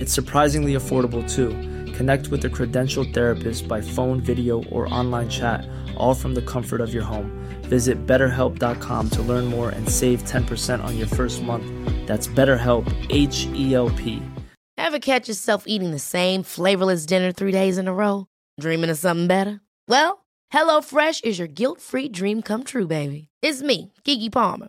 It's surprisingly affordable too. Connect with a credentialed therapist by phone, video, or online chat, all from the comfort of your home. Visit betterhelp.com to learn more and save 10% on your first month. That's BetterHelp, H E L P. Ever catch yourself eating the same flavorless dinner three days in a row? Dreaming of something better? Well, HelloFresh is your guilt free dream come true, baby. It's me, Gigi Palmer.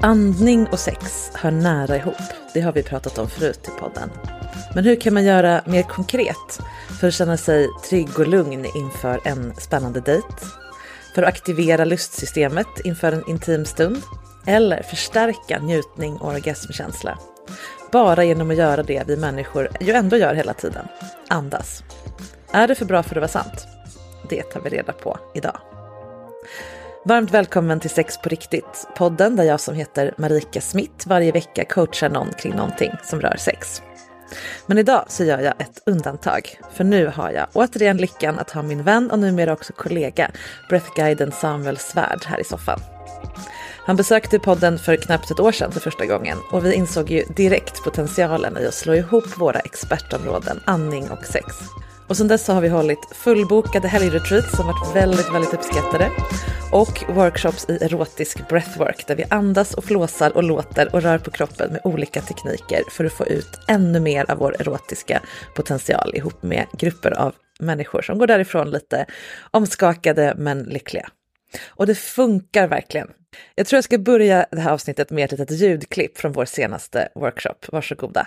Andning och sex hör nära ihop, det har vi pratat om förut i podden. Men hur kan man göra mer konkret för att känna sig trygg och lugn inför en spännande dejt? För att aktivera lustsystemet inför en intim stund? Eller förstärka njutning och orgasmkänsla? Bara genom att göra det vi människor ju ändå gör hela tiden. Andas. Är det för bra för att vara sant? Det tar vi reda på idag. Varmt välkommen till Sex på riktigt, podden där jag som heter Marika Smith varje vecka coachar någon kring någonting som rör sex. Men idag så gör jag ett undantag, för nu har jag återigen lyckan att ha min vän och numera också kollega, Breathguiden Samuel Svärd här i soffan. Han besökte podden för knappt ett år sedan för första gången och vi insåg ju direkt potentialen i att slå ihop våra expertområden andning och sex. Och sen dess så har vi hållit fullbokade helgretreats som varit väldigt, väldigt uppskattade. Och workshops i erotisk breathwork där vi andas och flåsar och låter och rör på kroppen med olika tekniker för att få ut ännu mer av vår erotiska potential ihop med grupper av människor som går därifrån lite omskakade men lyckliga. Och det funkar verkligen. Jag tror jag ska börja det här avsnittet med ett litet ljudklipp från vår senaste workshop. Varsågoda.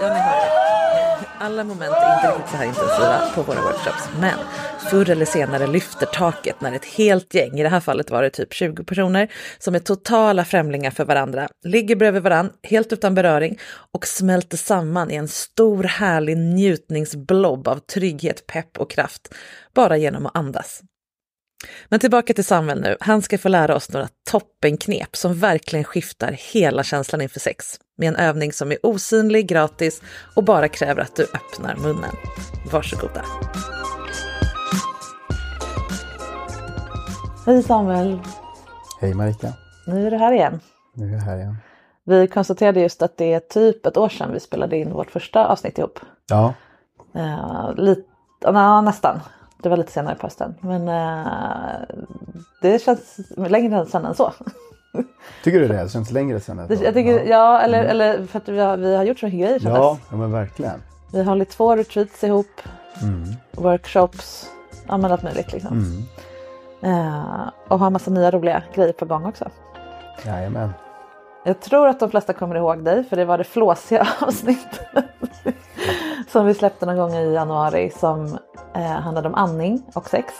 Ja, ni hör det. Alla moment är inte riktigt så här intensiva på våra workshops, men förr eller senare lyfter taket när ett helt gäng, i det här fallet var det typ 20 personer, som är totala främlingar för varandra, ligger bredvid varandra helt utan beröring och smälter samman i en stor härlig njutningsblob av trygghet, pepp och kraft, bara genom att andas. Men tillbaka till Samuel nu. Han ska få lära oss några toppenknep som verkligen skiftar hela känslan inför sex. Med en övning som är osynlig, gratis och bara kräver att du öppnar munnen. Varsågoda. Hej Samuel! Hej Marika, Nu är du här igen. nu är jag här igen. Vi konstaterade just att det är typ ett år sedan vi spelade in vårt första avsnitt ihop. Ja, Uh, lite, na, nästan. Det var lite senare på hösten. Men eh, det känns längre sedan än så. Tycker du det? Det känns längre sedan ett jag tycker, ja, eller, eller för att vi har, vi har gjort så mycket grejer sedan ja, dess. ja, men verkligen. Vi har hållit två retreats ihop, Mm. workshops, ja men allt möjligt liksom. Mm. Eh, och har massa nya roliga grejer på gång också. Jajamän. Jag tror att de flesta kommer ihåg dig för det var det flåsiga avsnittet som vi släppte någon gång i januari som eh, handlade om andning och sex.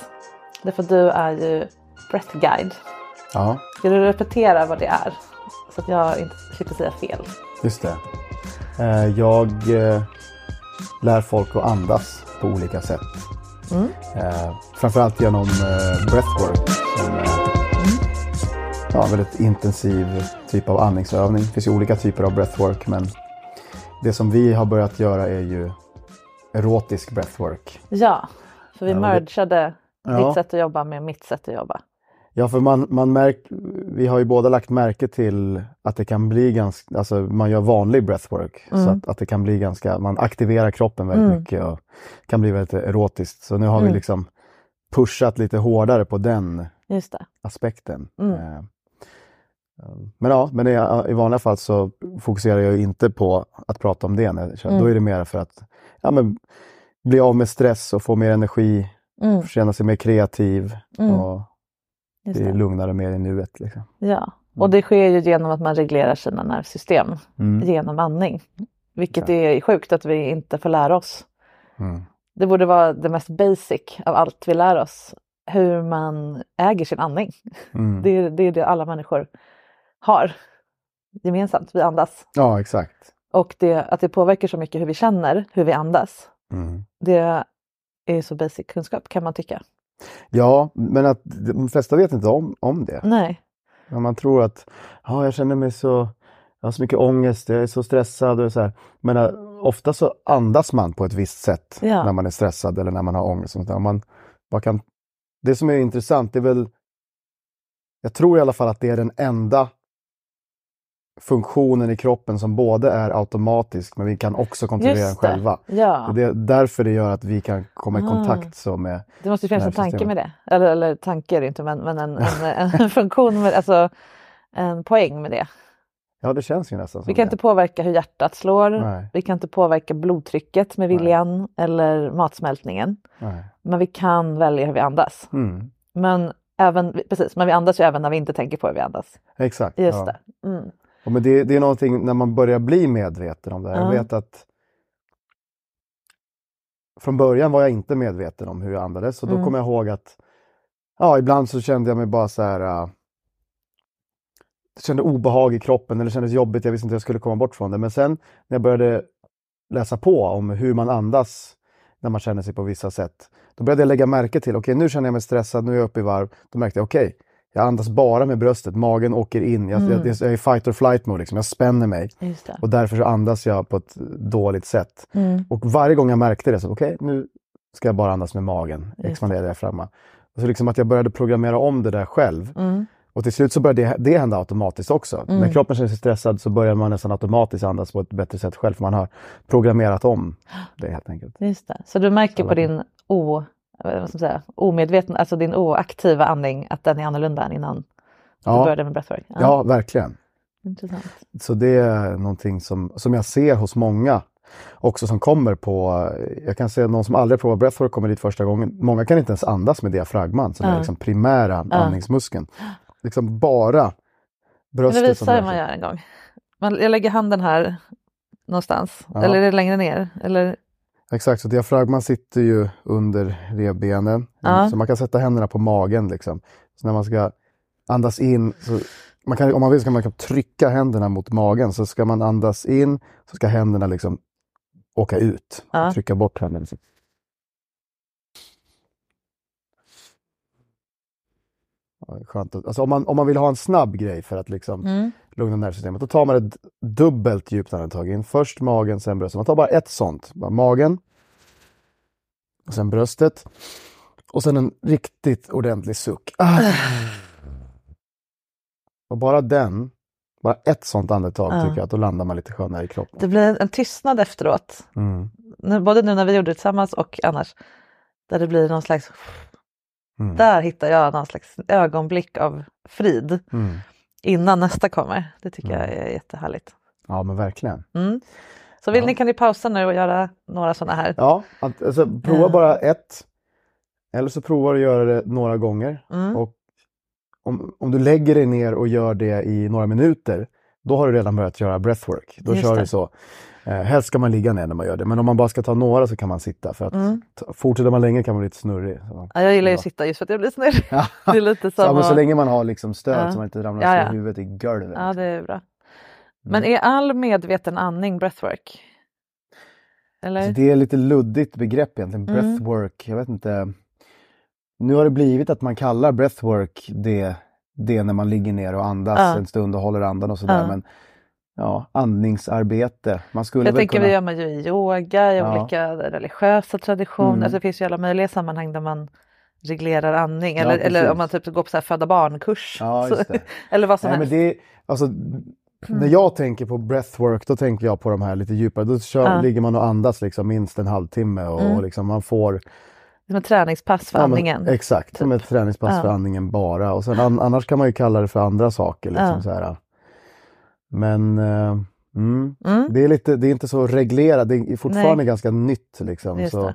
Därför att du är ju breath guide. Ja, Ska du repetera vad det är? Så att jag inte slipper säga fel. just det. Eh, Jag eh, lär folk att andas på olika sätt. Mm. Eh, framförallt genom breathwork som eh, ja, väldigt intensiv typ av andningsövning. Det finns ju olika typer av breathwork men det som vi har börjat göra är ju erotisk breathwork. Ja, för vi Ja, det- mergade Ja. ditt sätt att jobba med mitt sätt att jobba. Ja, för man, man märk, vi har ju båda lagt märke till att det kan bli ganska, alltså man gör vanlig breathwork. Så att, att det kan bli ganska, man aktiverar kroppen väldigt mycket och kan bli väldigt erotiskt. Så nu har vi liksom pushat lite hårdare på den aspekten. Mm. Eh, Men ja, men i, i vanliga fall så fokuserar jag inte på att prata om det. När. Mm. Då är det mer för att ja, men, bli av med stress och få mer energi, Mm. känna sig mer kreativ Mm. och Just bli det. lugnare mer i nuet. Liksom. Ja, och det sker ju genom att man reglerar sina nervsystem Mm. genom andning. Vilket Exakt. är sjukt att vi inte får lära oss. Mm. Det borde vara det mest basic av allt vi lär oss. Hur man äger sin andning. Mm. Det är det, är det alla människor har gemensamt. Vi andas. Ja, exakt. Och det, att det påverkar så mycket hur vi känner, hur vi andas. Mm. Det är så basic kunskap kan man tycka. Ja, men att de flesta vet inte om, om det. Nej, Men Man tror att ja, jag känner mig så, jag har så mycket ångest, jag är så stressad och så här. Men äh, ofta så andas man på ett visst sätt Ja. när man är stressad eller när man har ångest. Och sånt man bara kan, det som är intressant är väl, jag tror i alla fall att det är den enda funktionen i kroppen som både är automatisk men vi kan också kontrollera den själva. Ja, Det är därför det gör att vi kan komma i Ah. kontakt så med det måste ju finnas en tanke med det. Eller, eller tanke är det inte, men, men en, en, en funktion, med, alltså en poäng med det. Ja, det känns ju nästan som Vi kan det. inte påverka hur hjärtat slår. Nej. Vi kan inte påverka blodtrycket med viljan eller matsmältningen. Nej. Men vi kan välja hur vi andas. Mm. Men, även, precis, men vi andas ju även när vi inte tänker på hur vi andas. Exakt. Just ja. det. Mm. Och men det, det är någonting när man börjar bli medveten om det. här. Jag Ja. vet att från början var jag inte medveten om hur jag andades och då Mm. kommer jag ihåg att ja, ibland så kände jag mig bara så här jag kände obehag i kroppen eller det kändes jobbigt. Jag visste inte hur jag skulle komma bort från det. Men sen när jag började läsa på om hur man andas när man känner sig på vissa sätt. Då började jag lägga märke till, okej nu känner jag mig stressad, nu är jag uppe i varv. Då märkte jag, okej, jag andas bara med bröstet, magen åker in. Jag, jag, jag är i fight or flight mode, liksom. jag spänner mig. Och därför så andas jag på ett dåligt sätt. Mm. Och varje gång jag märkte det, så okej, nu ska jag bara andas med magen, det. expandera diafragma. Och så liksom att jag började programmera om det där själv. Mm. Och till slut så började det, det hända automatiskt också. När kroppen känner sig stressad så börjar man nästan automatiskt andas på ett bättre sätt själv, för man har programmerat om det helt enkelt. Just det. Så du märker Så på din o, vad ska man säga, omedveten, alltså din oaktiva andning att den är annorlunda än innan du Ja, började med breathwork? ja, verkligen. Intressant. Så det är någonting som, som jag ser hos många också som kommer på, jag kan säga någon som aldrig provat breathwork kommer dit första gången. Många kan inte ens andas med diafragman som är Ja. liksom primära Ja. andningsmuskeln. Liksom bara bröstet du som visa rör hur man gör en gång? Man, jag lägger handen här någonstans. Ja. Eller är det längre ner? Eller? Exakt, så diafragman sitter ju under revbenen. Ja. Så man kan sätta händerna på magen liksom. Så när man ska andas in, så man kan, om man vill så kan man trycka händerna mot magen. Så ska man andas in så ska händerna liksom åka ut. Ja. Trycka bort händerna. Ja, det är skönt. att- Alltså om, man, om man vill ha en snabb grej för att liksom Mm. lugna nervsystemet, då tar man ett dubbelt djupt andetag in. Först magen, sen bröstet. Man tar bara ett sånt. Bara magen. Och sen bröstet. Och sen en riktigt ordentlig suck. Ah. Och bara den, bara ett sånt andetag Ja. tycker jag att då landar man lite skönare i kroppen. Det blir en tystnad efteråt. Mm. Nu, både nu när vi gjorde det tillsammans och annars. Där det blir någon slags, Mm. där hittar jag någon slags ögonblick av frid Mm. innan nästa kommer. Det tycker jag Mm. är jättehärligt. Ja men verkligen. Mm. Så vill Ja. ni kan ni pausa nu och göra några sådana här. Ja, alltså, prova Ja. bara ett. Eller så provar du att göra det några gånger. Mm. Och om, om du lägger dig ner och gör det i några minuter, då har du redan börjat göra breathwork. Då Just kör det. du så. Eh, helst ska man ligga ner när man gör det, men om man bara ska ta några så kan man sitta. För att Mm. fortsätter man länge kan man bli lite snurrig. Så, Ja, jag gillar ju att sitta just för att jag blir snurrig. Ja. Det är lite som så, men så länge man har liksom stöd Ja. så man inte ramlar Ja, ja, huvudet i golvet. Ja, det är bra. Mm. Men är all medveten andning breathwork? Eller? Så det är lite luddigt begrepp egentligen, Mm. breathwork. Jag vet inte. Nu har det blivit att man kallar breathwork det det när man ligger ner och andas Ja. en stund och håller andan och sådär. Ja. Men ja, andningsarbete. Man skulle Jag tänker kunna... det gör man ju i yoga, i Ja. olika religiösa traditioner. Mm. Alltså, det finns ju alla möjliga sammanhang där man reglerar andning. Ja, Eller, eller precis. om man typ går på så här föda barnkurs. Ja, eller vad som Nej, men helst. det, alltså, När jag tänker på breathwork då tänker jag på de här lite djupare. Då kör, Ja. ligger man och andas liksom minst en halvtimme och, Mm. och liksom man får Som ett träningspass för Ja, men andningen. Exakt, som ett träningspass Ja. för andningen bara. Och sen an, annars kan man ju kalla det för andra saker. Liksom, Ja. så här. Men eh, mm, Mm. det, är lite, det är inte så reglerat, det är fortfarande Nej. ganska nytt. Liksom. Så, det.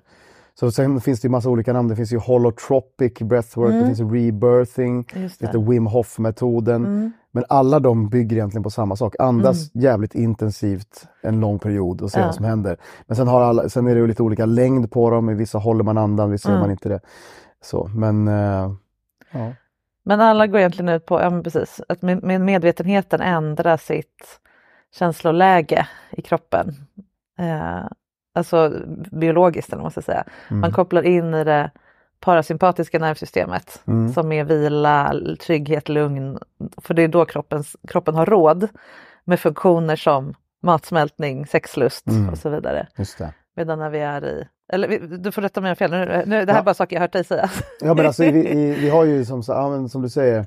så sen finns det ju massa olika namn. Det finns ju holotropic breathwork, det Mm. finns ju rebirthing, Just det det. heter Wim Hof-metoden. Mm. Men alla de bygger egentligen på samma sak. Andas jävligt intensivt en lång period och se Ja. vad som händer. Men sen, har alla, sen är det ju lite olika längd på dem. I vissa håller man andan, vissa gör Mm. man inte det. Så, men eh, ja. Men alla går egentligen ut på, ja precis, att med, med medvetenheten ändra sitt känsloläge i kroppen. Eh, alltså biologiskt eller vad man ska säga. Man kopplar in i det parasympatiska nervsystemet Mm. som är vila, trygghet, lugn. För det är då kroppens, kroppen har råd med funktioner som matsmältning, sexlust Mm. och så vidare. Medan när vi är i, eller du får rätta mig om jag fel, nu, nu, det här är Ja. bara saker jag hört dig säga. Ja men alltså vi, i, vi har ju som, så- ja, som du säger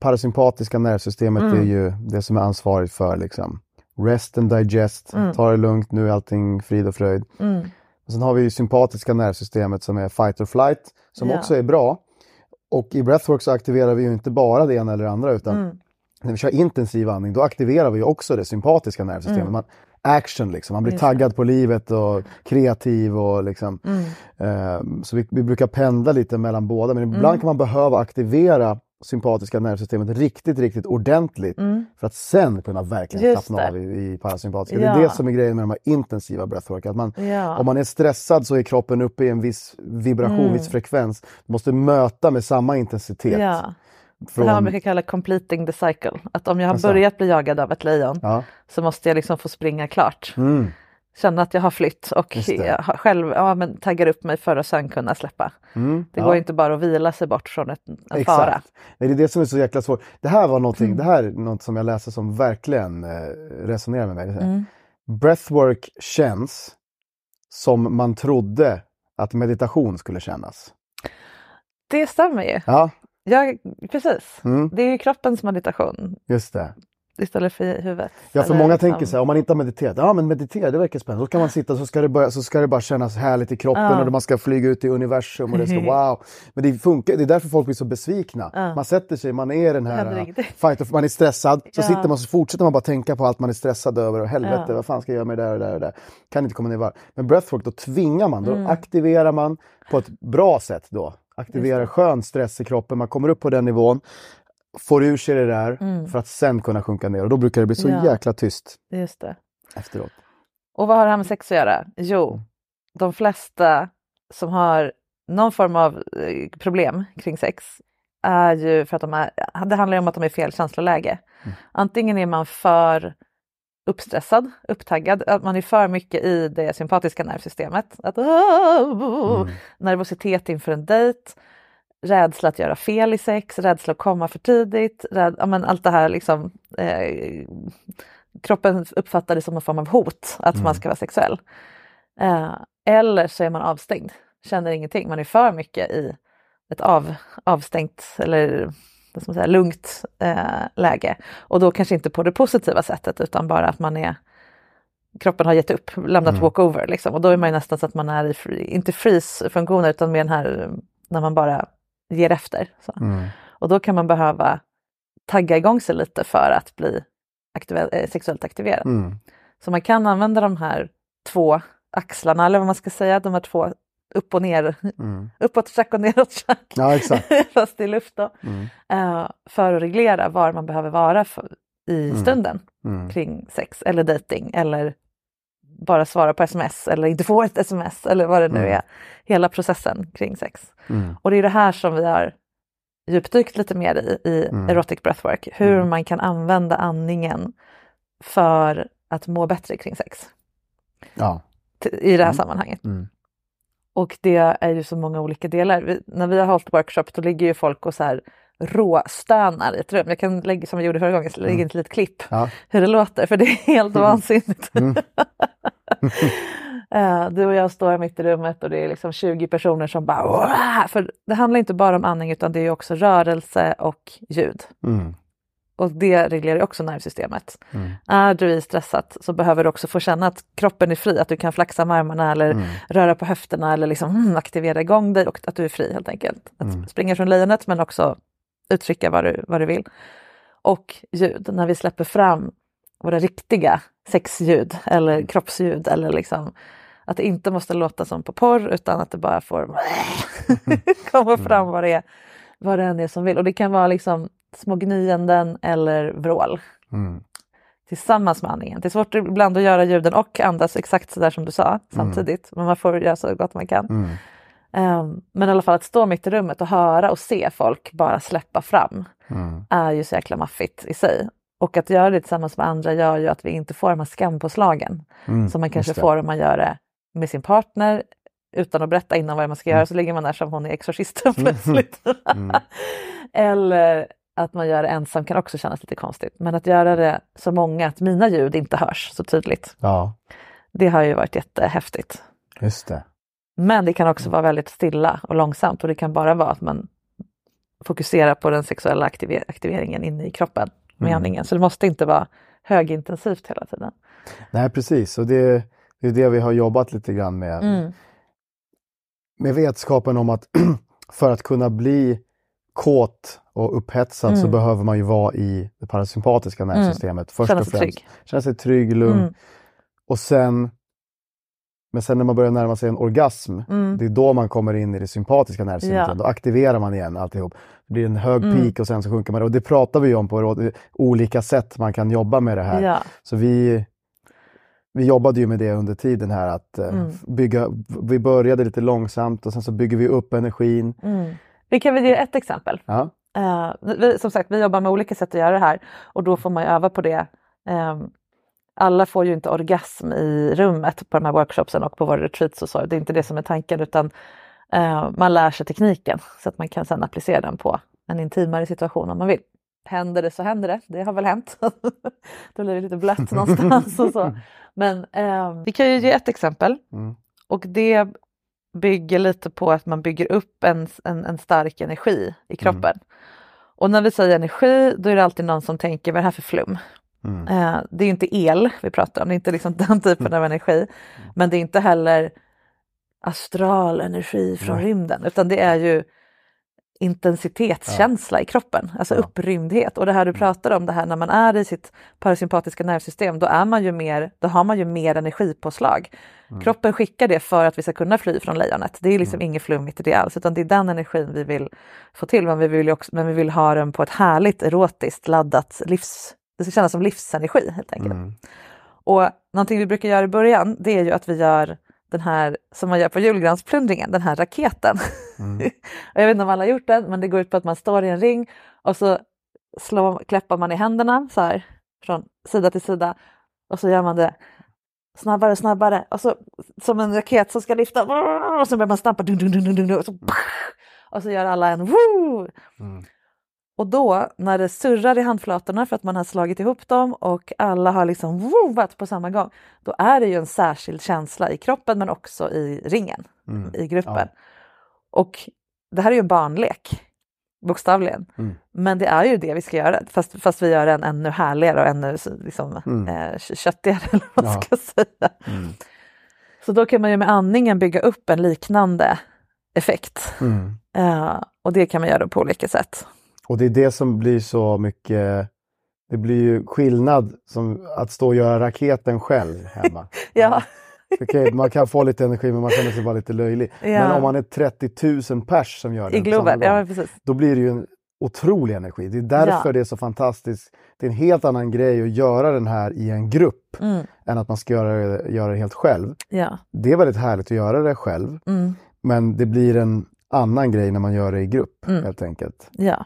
parasympatiska nervsystemet Mm. är ju det som är ansvarigt för liksom rest and digest, Mm. ta det lugnt, nu är allting frid och fröjd. Mm. Och sen har vi ju sympatiska nervsystemet som är fight or flight som Ja. också är bra. Och i breathwork så aktiverar vi ju inte bara det ena eller det andra utan Mm. när vi kör intensiv andning då aktiverar vi också det sympatiska nervsystemet. Mm. Man, action liksom, man blir Just det. taggad på livet och kreativ och liksom Mm. Eh, Så vi, vi brukar pendla lite mellan båda men ibland kan man behöva aktivera sympatiska nervsystemet riktigt, riktigt ordentligt för att sen kunna verkligen Mm. Just slappna det. av i, i parasympatiska. Det Ja. är det som är grejen med de här intensiva breathwork. Att man, Ja. Om man är stressad så är kroppen uppe i en viss vibration, Mm. viss frekvens. Du måste möta med samma intensitet. Ja. Det Från, här man brukar kalla completing the cycle. Att om jag har Alltså. börjat bli jagad av ett lejon ja. så måste jag liksom få springa klart. Mm. Känna att jag har flytt och det. själv ja, men taggar upp mig för att sen kunna släppa. Mm. Det ja. går inte bara att vila sig bort från ett, en fara. Exakt. Nej, det är det som är så jäkla svårt. Det här var någonting, Mm. det här är något som jag läste som verkligen eh, resonerar med mig. Mm. Breathwork känns som man trodde att meditation skulle kännas. Det stämmer ju. Ja, Ja, precis. mm, Det är ju kroppens meditation just det. istället för huvudet. Ja, för Eller många liksom- tänker så här, om man inte har mediterat, ja men meditera, det verkar spännande. Så kan man sitta så ska det, börja, så ska det bara kännas härligt i kroppen Ja. och man ska flyga ut i universum och det ska wow. Men det funkar, det är därför folk blir så besvikna. Ja. Man sätter sig, man är den här fight man är stressad, så Ja. sitter man så fortsätter man bara tänka på allt man är stressad över och helvete, vad fan ska jag göra med det där och det där och det där. Kan inte komma ner i varv. Men breathwork, då tvingar man, då Mm. aktiverar man på ett bra sätt då. Aktiverar skön stress i kroppen, man kommer upp på den nivån, får ur sig det där för att sen kunna sjunka ner och då brukar det bli så Mm. Ja. jäkla tyst Just det. efteråt. Och vad har det här med sex att göra? Jo, de flesta som har någon form av eh, problem kring sex är ju för att de är, det handlar om att de är i fel känsloläge. Antingen är man för uppstressad, upptaggad, att man är för mycket i det sympatiska nervsystemet. Att, Nervositet inför en dejt, rädsla att göra fel i sex, rädsla att komma för tidigt, räd, ja, men allt det här liksom eh, kroppen uppfattar det som en form av hot att man ska vara sexuell. Eh, eller så är man avstängd, känner ingenting, man är för mycket i ett av, avstängt eller vad ska man säga, lugnt eh, läge. Och då kanske inte på det positiva sättet utan bara att man är kroppen har gett upp, lämnat walkover liksom. Och då är man ju nästan så att man är i, free, inte freeze-funktioner utan med den här när man bara ger efter. Mm. Och då kan man behöva tagga igång sig lite för att bli aktive- eh, sexuellt aktiverad. Mm. Så man kan använda de här två axlarna, eller vad man ska säga, de här två upp och ner, Mm. uppåt track och neråt track, Ja, fast i luft då, Mm. eh, för att reglera var man behöver vara för, i stunden Mm. kring sex eller dating eller bara svara på sms eller inte få ett sms eller vad det nu Mm. är. Hela processen kring sex. Mm. Och det är det här som vi har djupdykt lite mer i, i Mm. erotic breathwork. Hur Mm. man kan använda andningen för att må bättre kring sex Ja. i det här sammanhanget. Mm. Och det är ju så många olika delar. Vi, när vi har hållit workshop då ligger ju folk och så här råstönar i ett rum. Jag kan lägga, som jag gjorde förra gången, lägga in ett litet klipp Ja. hur det låter för det är helt vansinnigt. Mm. Eh, du och jag står mitt i rummet och det är liksom 20 personer som bara "Wah!" För det handlar inte bara om andning utan det är också rörelse och ljud. Mm. Och det reglerar också nervsystemet. Mm. Är du i stressat så behöver du också få känna att kroppen är fri, att du kan flaxa med armarna eller Mm. röra på höfterna eller liksom mm, aktivera igång dig och att du är fri helt enkelt. Att Mm. springa från lejonet men också uttrycka vad du, vad du vill. Och ljud, när vi släpper fram våra riktiga sexljud eller Mm. kroppsljud eller liksom att det inte måste låta som på porr utan att det bara får komma fram vad det är, vad det än är som vill. Och det kan vara liksom små gnyenden eller vrål Mm. tillsammans med andningen. Det är svårt ibland att göra ljuden och andas exakt så där som du sa samtidigt, men man får göra så gott man kan. Mm. Ehm, men i alla fall att stå mitt i rummet och höra och se folk bara släppa fram Mm. är ju så jäkla maffigt i sig. Och att göra det tillsammans med andra gör ju att vi inte får de här skampåslagen Mm. som man kanske får om man gör det med sin partner utan att berätta innan vad man ska göra Mm. så ligger man där som hon i Exorcisten plötsligt. Eller att man gör det ensam kan också kännas lite konstigt. Men att göra det så många att mina ljud inte hörs så tydligt. Ja, Det har ju varit jättehäftigt. just det. Men det kan också vara väldigt stilla och långsamt och det kan bara vara att man fokuserar på den sexuella aktiver- aktiveringen inne i kroppen med Mm. andningen. Så det måste inte vara högintensivt hela tiden. Nej, precis. Och det, det är det vi har jobbat lite grann med. Mm. Med vetskapen om att för att kunna bli kåt och upphetsad så Mm. behöver man ju vara i det parasympatiska nervsystemet. Först Känna och främst. trygg. Känna sig trygg, lugn. Mm. Och sen, men sen när man börjar närma sig en orgasm, Mm. det är då man kommer in i det sympatiska nervsystemet. Ja. Då aktiverar man igen alltihop. Det blir en hög Mm. peak och sen så sjunker man. Och det pratar vi om på olika sätt man kan jobba med det här. Ja. Så vi, vi jobbade ju med det under tiden här att eh, Mm. bygga, vi började lite långsamt och sen så bygger vi upp energin. Mm. Vi kan väl ge ett exempel. Ja. Eh, vi, som sagt, vi jobbar med olika sätt att göra det här och då får man öva på det. Eh, alla får ju inte orgasm i rummet på de här workshopsen och på våra retreats och så. Det är inte det som är tanken utan eh, man lär sig tekniken så att man kan sedan applicera den på en intimare situation om man vill. Händer det så händer det, det har väl hänt. då blir det lite blött någonstans och så. Men eh, vi kan ju ge ett exempel Mm. och det bygger lite på att man bygger upp en, en, en stark energi i kroppen. Och när vi säger energi, då är det alltid någon som tänker, vad är det här för flum? Mm. Eh, det är ju inte el vi pratar om, det är inte liksom den typen av energi. Men det är inte heller astral energi från rymden, utan det är ju intensitetskänsla i kroppen, alltså Ja. Mm. upprymdhet. Och det här du pratar om, det här när man är i sitt parasympatiska nervsystem, då, är man ju mer, då har man ju mer energipåslag. Mm. Kroppen skickar det för att vi ska kunna fly från lejonet. Det är liksom inget flummigt i det alls, utan det är den energin vi vill få till. Men vi vill, också, men vi vill ha den på ett härligt, erotiskt laddat livs... Det ska kännas som livsenergi helt enkelt. Mm. Och någonting vi brukar göra i början, det är ju att vi gör den här, som man gör på julgransplundringen, den här raketen. och jag vet inte om alla har gjort den, men det går ut på att man står i en ring och så slår, klappar man i händerna så här från sida till sida och så gör man det snabbare och snabbare och så som en raket som ska lyfta och så börjar man stampa dun, dun, dun, dun, dun, och, så, och så gör alla en woo! Mm. Och då när det surrar i handflatorna för att man har slagit ihop dem och alla har liksom woovat på samma gång, då är det ju en särskild känsla i kroppen men också i ringen, Mm. i gruppen. Och det här är ju en barnlek, bokstavligen. Mm. Men det är ju det vi ska göra, fast, fast vi gör den ännu härligare och ännu liksom, Mm. eh, köttigare, eller vad man Ja. ska säga. Mm. Så då kan man ju med andningen bygga upp en liknande effekt. Mm. Eh, och det kan man göra på olika sätt. Och det är det som blir så mycket, det blir ju skillnad som att stå och göra raketen själv hemma. Ja. Okej, man kan få lite energi men man känner sig bara lite löjlig. Ja. Men om man är 30 000 pers som gör det I Globen, ja precis. då blir det ju en otrolig energi. Det är därför Ja. det är så fantastiskt. Det är en helt annan grej att göra den här i en grupp Mm. än att man ska göra göra det helt själv. Ja. Det är väldigt härligt att göra det själv, Mm. men det blir en annan grej när man gör det i grupp Mm. helt enkelt. Ja.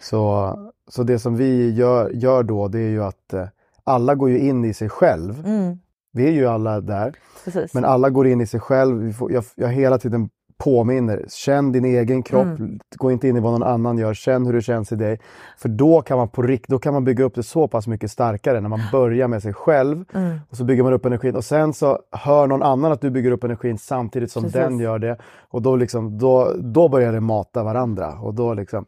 Så, så det som vi gör, gör då, det är ju att eh, alla går ju in i sig själv. Mm. Vi är ju alla där, Precis. men alla går in i sig själv. Får, jag, jag hela tiden påminner. Känn din egen kropp, gå inte in i vad någon annan gör, känn hur det känns i dig. För då kan man på rikt, då kan man bygga upp det så pass mycket starkare när man börjar med sig själv. Och så bygger man upp energin och sen så hör någon annan att du bygger upp energin samtidigt som den gör det. Och då, liksom, då, då börjar det mata varandra. Och då liksom,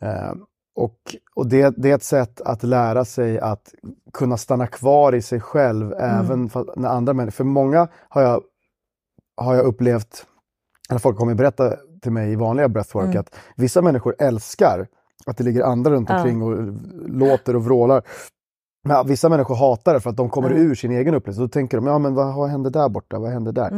eh, och, och det, det är ett sätt att lära sig att kunna stanna kvar i sig själv även fa- när andra människor... För många har jag, har jag upplevt, eller folk kommer berätta till mig i vanliga breathwork, att vissa människor älskar att det ligger andra runt omkring och låter och vrålar. Men vissa människor hatar det för att de kommer ur sin egen upplevelse. Då tänker de, ja men vad, händer där borta? Vad händer där?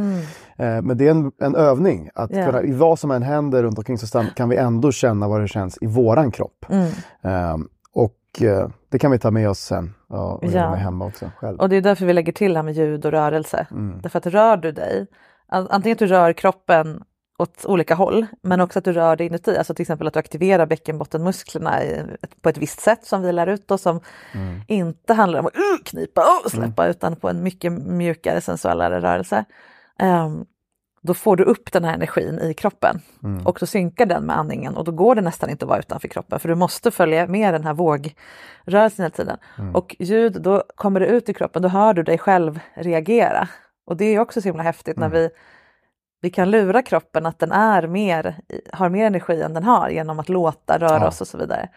Eh, men det är en, en övning. Att Ja. kunna, I vad som än händer runt omkring så kan vi ändå känna vad det känns i våran kropp. Mm. Eh, och eh, det kan vi ta med oss sen och, och Ja. göra med hemma också själv. Och det är därför vi lägger till det här med ljud och rörelse. Mm. Därför att rör du dig, antingen att du rör kroppen åt olika håll, men också att du rör dig inuti. Alltså till exempel att du aktiverar bäckenbottenmusklerna på ett visst sätt som vi lär ut och som Mm. inte handlar om att uh, knipa och släppa utan på en mycket mjukare sensuellare rörelse. Ehm, då får du upp den här energin i kroppen Mm. och då synkar den med andningen och då går det nästan inte att vara utanför kroppen för du måste följa med den här vågrörelsen hela tiden. Mm. Och ljud, då kommer det ut i kroppen, då hör du dig själv reagera. Och det är också så himla häftigt Mm. när vi, vi kan lura kroppen att den är mer, har mer energi än den har genom att låta, röra Ja. oss och så vidare.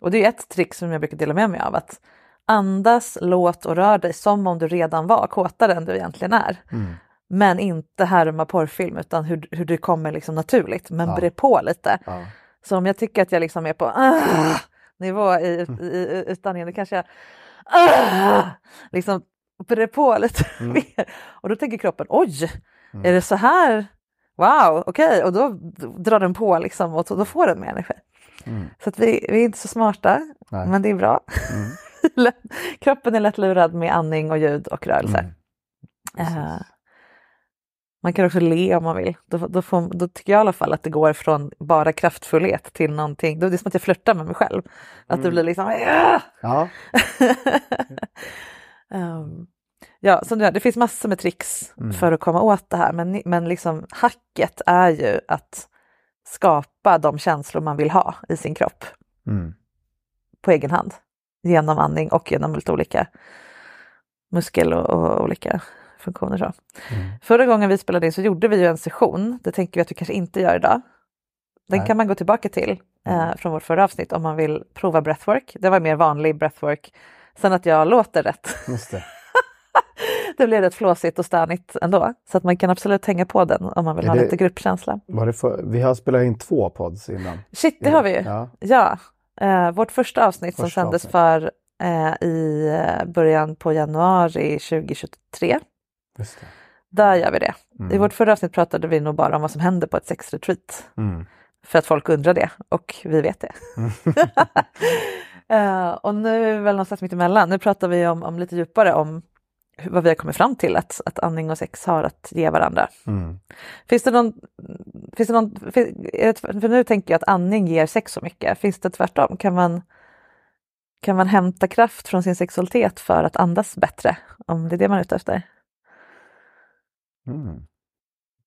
Och det är ett trick som jag brukar dela med mig av, att andas, låt och rör dig som om du redan var kåtare än du egentligen är. Mm. Men inte härma porrfilm utan hur, hur det kommer liksom naturligt, men Ja. bre på lite. Ja. Så om jag tycker att jag liksom är på ah, nivå i, i, i utandningen, då kanske jag ah, liksom bre på lite mer. Och då tänker kroppen, oj, är det så här? Wow, okej, och då drar den på liksom och då får den mer energi. Så att vi, vi är inte så smarta, Nej. men det är bra. Lätt- Kroppen är lätt lurad med andning och ljud och rörelse. Eh, man kan också le om man vill. Då, då, får, då tycker jag i alla fall att det går från bara kraftfullhet till någonting. Då är det som att jag flörtar med mig själv. Att det blir liksom... "Ja!" Ja. Ehm, ja, så det, finns massor med tricks för att komma åt det här. Men, men liksom hacket är ju att skapa de känslor man vill ha i sin kropp Mm. på egen hand. Genom andning och genom lite olika muskel och, och olika funktioner. Så. Förra gången vi spelade in så gjorde vi ju en session. Det tänker vi att vi kanske inte gör idag. Den Nej. kan man gå tillbaka till eh, från vårt förra avsnitt om man vill prova breathwork. Det var mer vanlig breathwork. Sen att jag låter rätt. Just det. det blev rätt flåsigt och stönigt ändå. Så att man kan absolut hänga på den om man vill Är ha det- lite gruppkänsla. Var det för, vi har spelat in två pods innan. Shit, det har vi ju. Ja. Ja, eh, vårt första avsnitt som Första sändes avsnitt. för eh, i eh, början på januari 2023. Just det. Där gör vi det. I vårt förra avsnitt pratade vi nog bara om vad som händer på ett sexretreat. Mm. För att folk undrar det och vi vet det. Eh, och nu är vi väl någonstans mitt emellan. Nu pratar vi om, om lite djupare om hur, vad vi har kommit fram till att, att andning och sex har att ge varandra. Mm. Finns det någon, finns det någon det, för nu tänker jag att andning ger sex så mycket. Finns det tvärtom? Kan man, kan man hämta kraft från sin sexualitet för att andas bättre? Om det är det man är ute efter? Mm.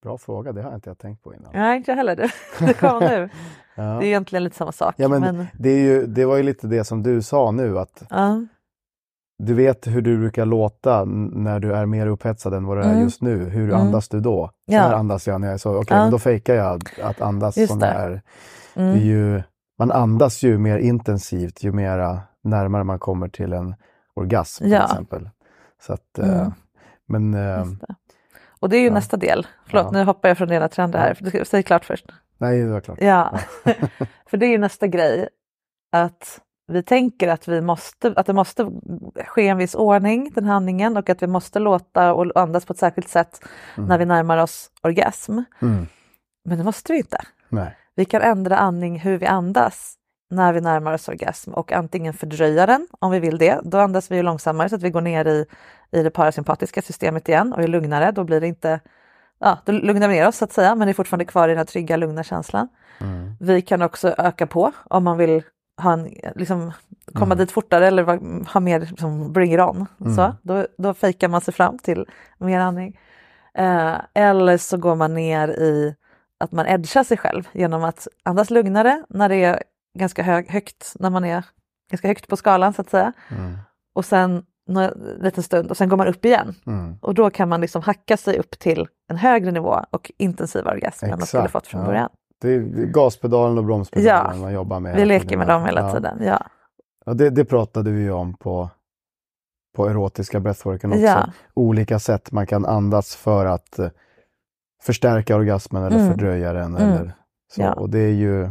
Bra fråga, det har jag inte jag tänkt på innan. Nej, inte jag heller. Det, det kom nu. Ja. Det är egentligen lite samma sak. Ja, men, men, Det, är ju, det var ju lite det som du sa nu, att ja. du vet hur du brukar låta när du är mer upphetsad än vad du är Mm. just nu. Hur Mm. andas du då? Så här andas jag när jag är så, okej, Ja. men då fejkar jag att andas Just som det. jag är. Mm. Är ju, man andas ju mer intensivt ju mera närmare man kommer till en orgasm till exempel. Så att, eh, Mm. men eh. Och det är ju Ja. nästa del. Förlåt, Ja. nu hoppar jag från det ena till andra här. Säg klart först. nej, det var klart. Ja, för det är ju nästa grej. Att vi tänker att, vi måste, att det måste ske en viss ordning, den handlingen, och att vi måste låta och andas på ett särskilt sätt när vi närmar oss orgasm. Mm. Men det måste vi inte. Nej. Vi kan ändra andning hur vi andas när vi närmar oss orgasm och antingen fördröja den om vi vill det. Då andas vi ju långsammare så att vi går ner i, i det parasympatiska systemet igen och är lugnare. Då blir det inte, ja, då lugnar vi ner oss så att säga, men är fortfarande kvar i den här trygga, lugna känslan. Mm. Vi kan också öka på om man vill ha en, liksom, komma dit fortare eller ha mer liksom, bring it on. Så, då, då fejkar man sig fram till mer andning. Eh, eller så går man ner i att man edgar sig själv genom att andas lugnare när det är ganska hög, högt, när man är ganska högt på skalan så att säga. Mm. Och sen en liten stund och sen går man upp igen. Mm. Och då kan man liksom hacka sig upp till en högre nivå och intensivare orgasm än man skulle fått från ja. början. Det är gaspedalen och bromspedalen Ja, man jobbar med. Vi leker med dem hela tiden. Ja. Ja, det, det pratade vi ju om på, på erotiska breathworken också. Ja. Olika sätt man kan andas för att eh, förstärka orgasmen eller Mm. fördröja den. Mm. Eller så. Och det är ju,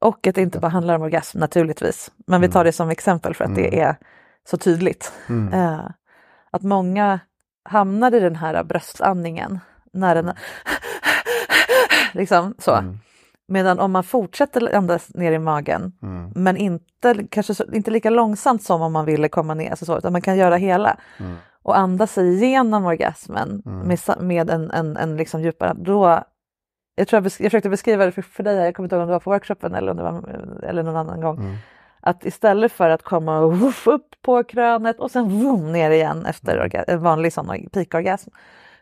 Och att det inte bara handlar om orgasm naturligtvis. Men vi tar det som exempel för att det är så tydligt. mm, Eh, att många hamnar i den här bröstandningen när den liksom så. Mm. Medan om man fortsätter andas ner i magen mm, men inte, kanske inte lika långsamt som om man ville komma ner, alltså så, utan man kan göra hela mm, och andas sig igenom orgasmen Mm. med, med en, en, en liksom djupare, då jag tror jag, jag försökte beskriva det för, för dig, här, jag kommer inte ihåg om det var på workshopen eller, om det var, eller någon annan gång. mm. Att istället för att komma woof, upp på krönet och sen vroom, ner igen efter Mm. en vanlig sån peakorgasm.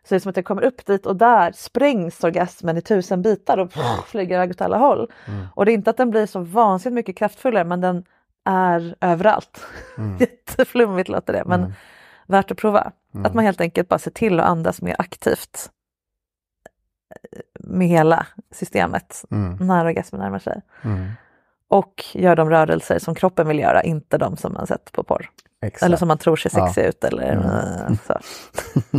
Så det är som att jag kommer upp dit och där sprängs orgasmen i tusen bitar och pff, flyger iväg åt alla håll. Mm. Och det är inte att den blir så vansinnigt mycket kraftfullare men den är överallt. Mm. Jätteflummigt låter det men värt att prova. Mm. Att man helt enkelt bara ser till att andas mer aktivt med hela systemet Mm. när orgasmen närmar sig. Mm. Och gör de rörelser som kroppen vill göra, inte de som man sett på porr. Exakt. Eller som man tror ser Ja. sexiga ut. Eller, Mm. eh, så.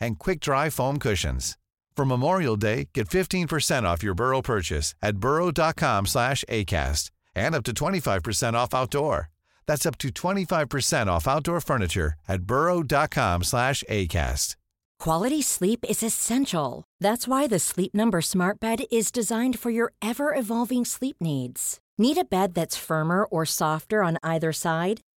and quick-dry foam cushions. For Memorial Day, get 15% off your Burrow purchase at burrow.com slash ACAST and up to 25% off outdoor. That's up to 25% off outdoor furniture at burrow.com slash ACAST. Quality sleep is essential. That's why the Sleep Number Smart Bed is designed for your ever evolving sleep needs. Need a bed that's firmer or softer on either side?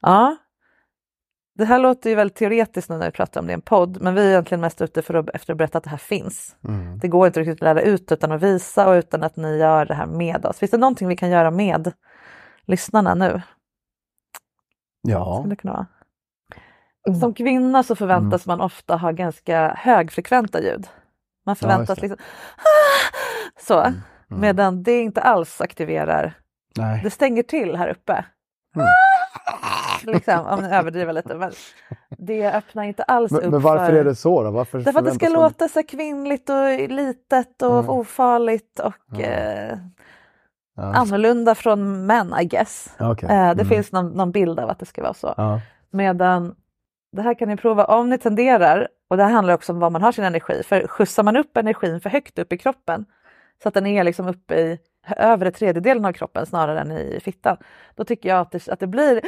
Ja. Det här låter ju väldigt teoretiskt nu när vi pratar om det i en podd, men vi är egentligen mest ute för att, efter att berätta att det här finns. Mm. Det går inte riktigt att lära ut utan att visa och utan att ni gör det här med oss. Finns det någonting vi kan göra med lyssnarna nu? Ja. Skulle det kunna vara? Som kvinna så förväntas man ofta ha ganska högfrekventa ljud. Man förväntas det. liksom så, medan det inte alls aktiverar. Nej. Det stänger till här uppe. Liksom, om ni överdriver lite. Men det öppnar inte alls upp Men, men varför för... är det så då? Varför Därför att det ska man- låta så kvinnligt och litet och Mm. ofarligt och Ja. eh, annorlunda från män, I guess. Okej. Eh, det Mm. finns någon, någon bild av att det ska vara så. Medan det här kan ni prova om ni tenderar, och det här handlar också om var man har sin energi, för skjutsar man upp energin för högt upp i kroppen så att den är liksom uppe i övre tredjedelen av kroppen snarare än i fittan, då tycker jag att det, att det blir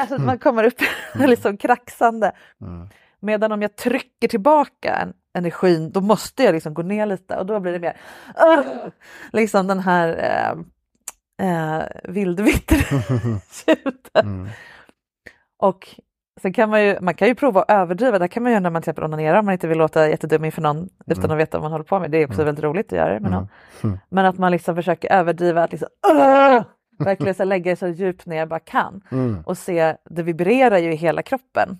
alltså att man kommer upp liksom kraxande. Medan om jag trycker tillbaka en, energin, då måste jag liksom gå ner lite och då blir det mer uh, liksom den här eh, eh, vildvitter-ljuden. Och sen kan man ju, man kan ju prova att överdriva, det kan man göra när man till exempel onanerar om man inte vill låta jättedum inför någon utan att veta vad man håller på med. Det är också väldigt roligt att göra det med någon. Men att man liksom försöker överdriva, att liksom, verkligen så lägga så djupt ner jag bara kan. Och se, det vibrerar ju i hela kroppen.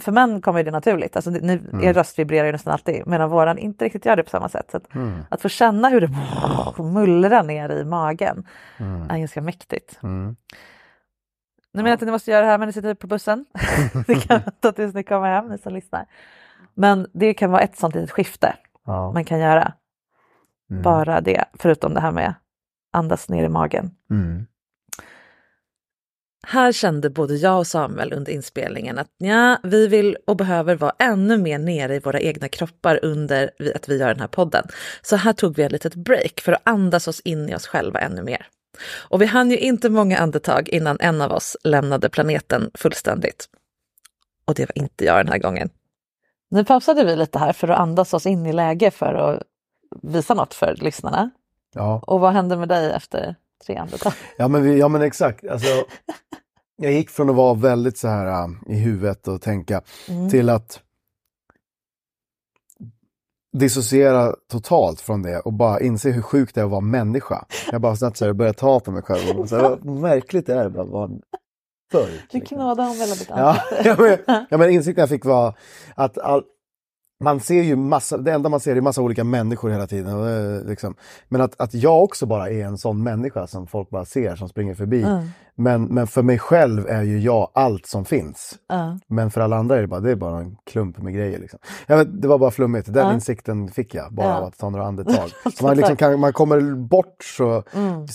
För män kommer det naturligt, alltså, ni, er röst vibrerar ju nästan alltid medan våran inte riktigt gör det på samma sätt. Så att, att få känna hur det mullrar ner i magen är ganska mäktigt. Nu menar att ni måste göra det här men ni sitter på bussen. det kan vänta tills ni kommer hem, ni som lyssnar. Men det kan vara ett sånt litet skifte Ja. man kan göra. Mm. Bara det, förutom det här med andas ner i magen. Mm. Här kände både jag och Samuel under inspelningen att ja, vi vill och behöver vara ännu mer nere i våra egna kroppar under vi- att vi gör den här podden. Så här tog vi ett litet break för att andas oss in i oss själva ännu mer. Och vi hann ju inte många andetag innan en av oss lämnade planeten fullständigt. Och det var inte jag den här gången. Nu pausade vi lite här för att andas oss in i läge för att visa något för lyssnarna. Ja. Och vad hände med dig efter tre andetag? Ja men, vi, ja men exakt. Alltså, jag gick från att vara väldigt så här äh, i huvudet och tänka till att dissociera totalt från det och bara inse hur sjukt det är att vara människa. Jag bara så här, började ta på mig själv och så här, vad märkligt det är att vara en purk. Du liksom. knådade om hela ditt Ja, ansikte. ja, men, ja, men insikten jag fick var att all, man ser ju massa, det enda man ser är massa olika människor hela tiden. Är liksom, men att, att jag också bara är en sån människa som folk bara ser, som springer förbi. Mm. Men, men för mig själv är ju jag allt som finns. Ja. Men för alla andra är det bara, det är bara en klump med grejer. Liksom. Ja, det var bara flummigt, den Ja. insikten fick jag bara av att ta några andetag. Så man, liksom kan, man kommer bort så... Mm.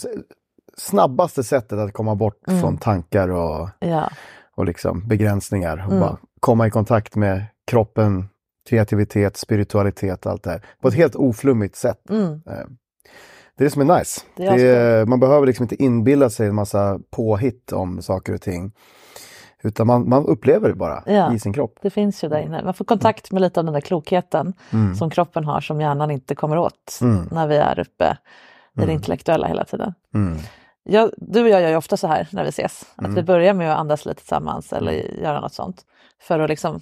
Snabbaste sättet att komma bort från tankar och Ja. och liksom begränsningar. Och Mm. bara komma i kontakt med kroppen, kreativitet, spiritualitet, allt det här. På ett helt oflummigt sätt. Mm. Eh, Det är det som är nice. Det är Det är, man behöver liksom inte inbilla sig en massa påhitt om saker och ting. Utan man, man upplever det bara Ja. i sin kropp. Det finns ju där inne. Man får kontakt med lite av den där klokheten Mm. som kroppen har som hjärnan inte kommer åt Mm. när vi är uppe i det Mm. intellektuella hela tiden. Mm. Jag, du och jag gör ju ofta så här när vi ses, att Mm. vi börjar med att andas lite tillsammans eller göra något sånt. För att liksom,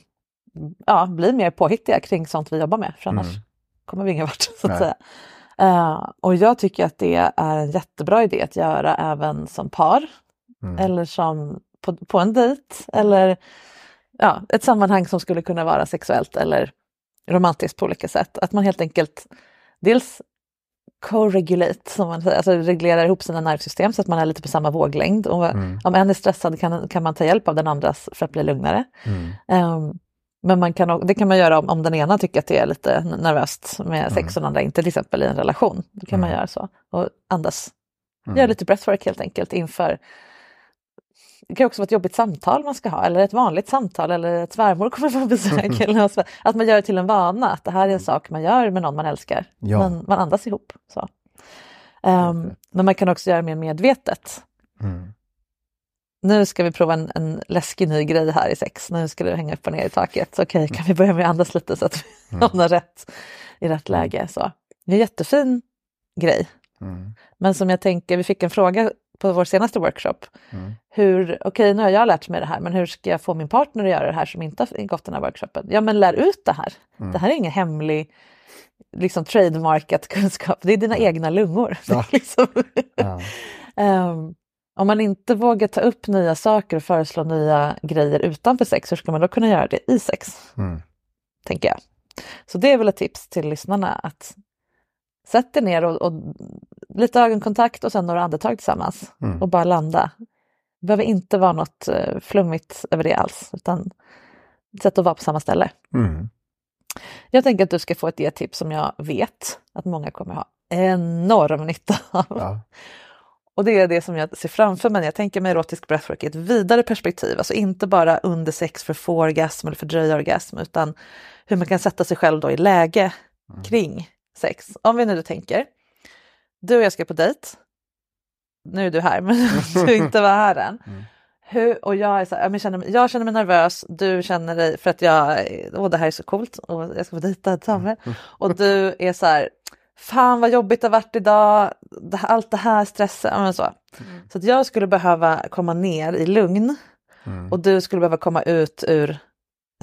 ja, bli mer påhittiga kring sånt vi jobbar med, för annars Mm. kommer vi ingen vart. Så att Nej. säga. Eh, och jag tycker att det är en jättebra idé att göra även som par Mm. eller som på, på en dejt eller ja, ett sammanhang som skulle kunna vara sexuellt eller romantiskt på olika sätt. Att man helt enkelt dels co-regulate, som man säger, alltså reglerar ihop sina nervsystem så att man är lite på samma våglängd. Och Mm. Om en är stressad kan, kan man ta hjälp av den andras för att bli lugnare. Mm. Ehm, men man kan, det kan man göra om, om den ena tycker att det är lite nervöst med sex och den andra inte, till exempel i en relation. Då kan man Mm. göra så och andas. Mm. Göra lite breathwork helt enkelt inför det kan också vara ett jobbigt samtal man ska ha eller ett vanligt samtal eller ett svärmor kommer på besök. eller så. Att man gör det till en vana, att det här är en sak man gör med någon man älskar. Ja. Men man andas ihop. Så. Ehm, men man kan också göra det mer medvetet. Mm. Nu ska vi prova en, en läskig ny grej här i sex. Nu ska du hänga upp och ner i taket. Okej, kan vi börja med att andas lite så att vi hamnar rätt i rätt läge. Så. Det är en jättefin grej. Mm. Men som jag tänker, vi fick en fråga på vår senaste workshop. Mm. Hur, okej nu har jag lärt mig det här, men hur ska jag få min partner att göra det här som inte har gått den här workshopen? Ja men lär ut det här. Mm. Det här är ingen hemlig liksom trademarkat kunskap, det är dina egna lungor. Ja. liksom, Ja. Ehm, om man inte vågar ta upp nya saker och föreslå nya grejer utanför sex, hur ska man då kunna göra det i sex? Mm. Tänker jag. Så det är väl ett tips till lyssnarna att sätt er ner och, och lite ögonkontakt och sen några andetag tillsammans Mm. och bara landa. Det behöver inte vara något eh, flummigt över det alls, utan ett sätt att vara på samma ställe. Mm. Jag tänker att du ska få ett e-tips som jag vet att många kommer ha enorm nytta av. Ja. Och det är det som jag ser framför mig när jag tänker mig erotisk breathwork i ett vidare perspektiv. Alltså inte bara under sex för att få orgasm eller fördröja orgasm utan hur man kan sätta sig själv då i läge kring sex. Om vi nu tänker, du och jag ska på dejt. Nu är du här men du inte var här än. Hur, och jag, är så här, jag, känner, mig- jag känner mig nervös, du känner dig för att jag, åh det här är så coolt och jag ska få dejta Samuel. Och du är så här, fan vad jobbigt det har varit idag, allt det här stressen. Så, så att jag skulle behöva komma ner i lugn och du skulle behöva komma ut ur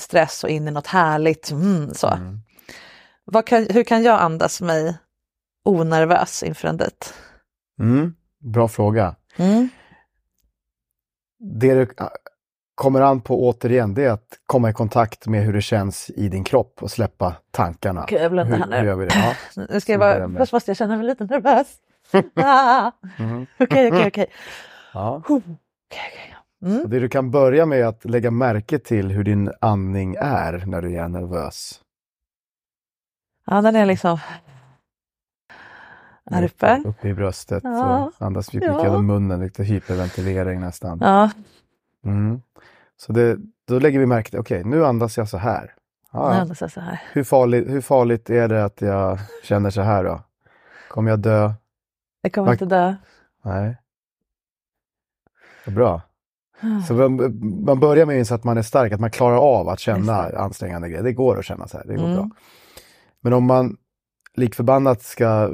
stress och in i något härligt. Mm, så. Vad kan, hur kan jag andas mig onervös inför en dejt? Mm, bra fråga. Mm. Det du kommer an på återigen, det är att komma i kontakt med hur det känns i din kropp och släppa tankarna. Okej, jag blundar här nu. hur gör vi det? Ja. Nu ska jag bara, först måste jag känna mig lite nervös. Ah. Okej, okej, okej. Ja. Okej. Mm. Det du kan börja med är att lägga märke till hur din andning är när du är nervös. Ja, den är liksom här uppe. Uppe i bröstet Ja. andas djupt Ja. genom munnen, lite hyperventilering nästan. Ja, Mm. Så det, då lägger vi märke till, okej nu andas jag så här. Ja, nu andas jag så här. Hur, farligt, hur farligt är det att jag känner så här då? Kommer jag dö? Jag kommer Tack. inte dö. Nej. Vad bra. Så man, man börjar med så att man är stark, att man klarar av att känna ansträngande grejer. Det går att känna så här, det går Mm. bra. Men om man lik förbannat ska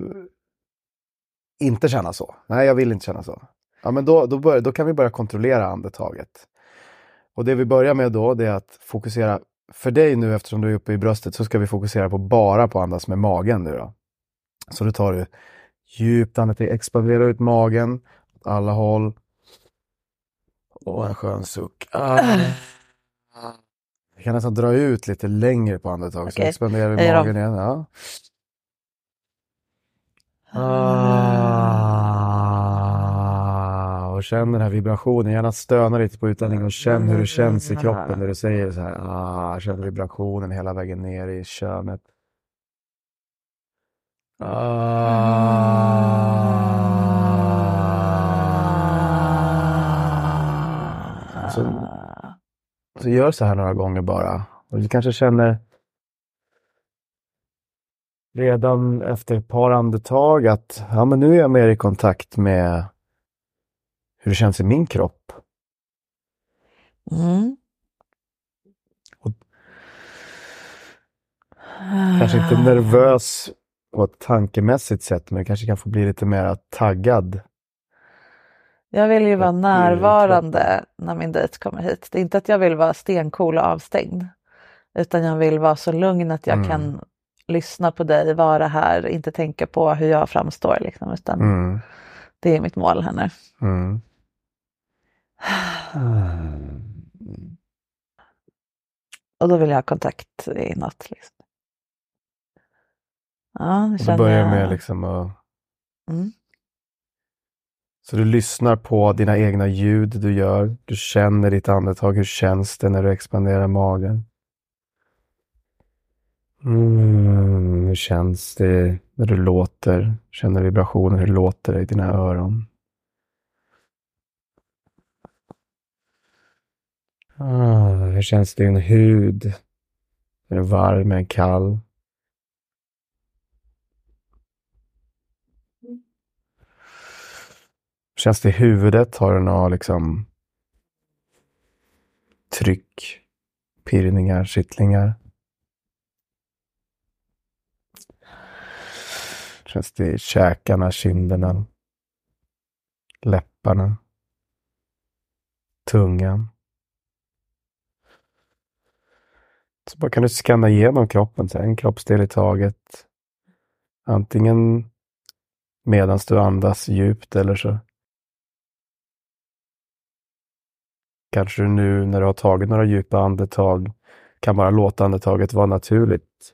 inte känna så. Nej, jag vill inte känna så. Ja, men då, då, bör, då kan vi börja kontrollera andetaget. Och det vi börjar med då, det är att fokusera, för dig nu eftersom du är uppe i bröstet, så ska vi fokusera på bara på andas med magen nu då. Så då tar du djupt andetag, expandera ut magen åt alla håll. Och en skön suck. Ah. Jag kan nästan dra ut lite längre på andetaget, så Okej, expanderar vi magen igen. Ja. Ah, och känn den här vibrationen, gärna stöna lite på utandningen och känn hur det känns i kroppen när du säger så här. Ah, känn vibrationen hela vägen ner i könet. Ah. Så, så gör så här några gånger bara. Och du kanske känner redan efter ett par andetag att ja, men nu är jag mer i kontakt med hur det känns i min kropp. Mm. Och- Kanske inte nervös på ett tankemässigt sätt, men kanske kan få bli lite mer taggad. Jag vill ju vara närvarande när min dejt kommer hit. Det är inte att jag vill vara stencool och avstängd. Utan jag vill vara så lugn att jag Mm. kan lyssna på dig, vara här, inte tänka på hur jag framstår. Liksom, utan Mm. det är mitt mål här nu. Mm. Och då vill jag ha kontakt i något. Liksom. Ja, nu känner börjar jag... med liksom att... Mm. Så du lyssnar på dina egna ljud du gör. Du känner ditt andetag. Hur känns det när du expanderar magen? Mm, hur känns det när du låter? Känner vibrationen? Hur låter det i dina öron? Ah, hur känns din hud? Är den varm? eller kall? kall? Känns det i huvudet? Har du några liksom tryck, pirrningar, kittlingar? Känns det i käkarna, kinderna, läpparna, tungan? Så bara kan du skanna igenom kroppen, så en kroppsdel i taget. Antingen medan du andas djupt eller så kanske du nu när du har tagit några djupa andetag kan bara låta andetaget vara naturligt.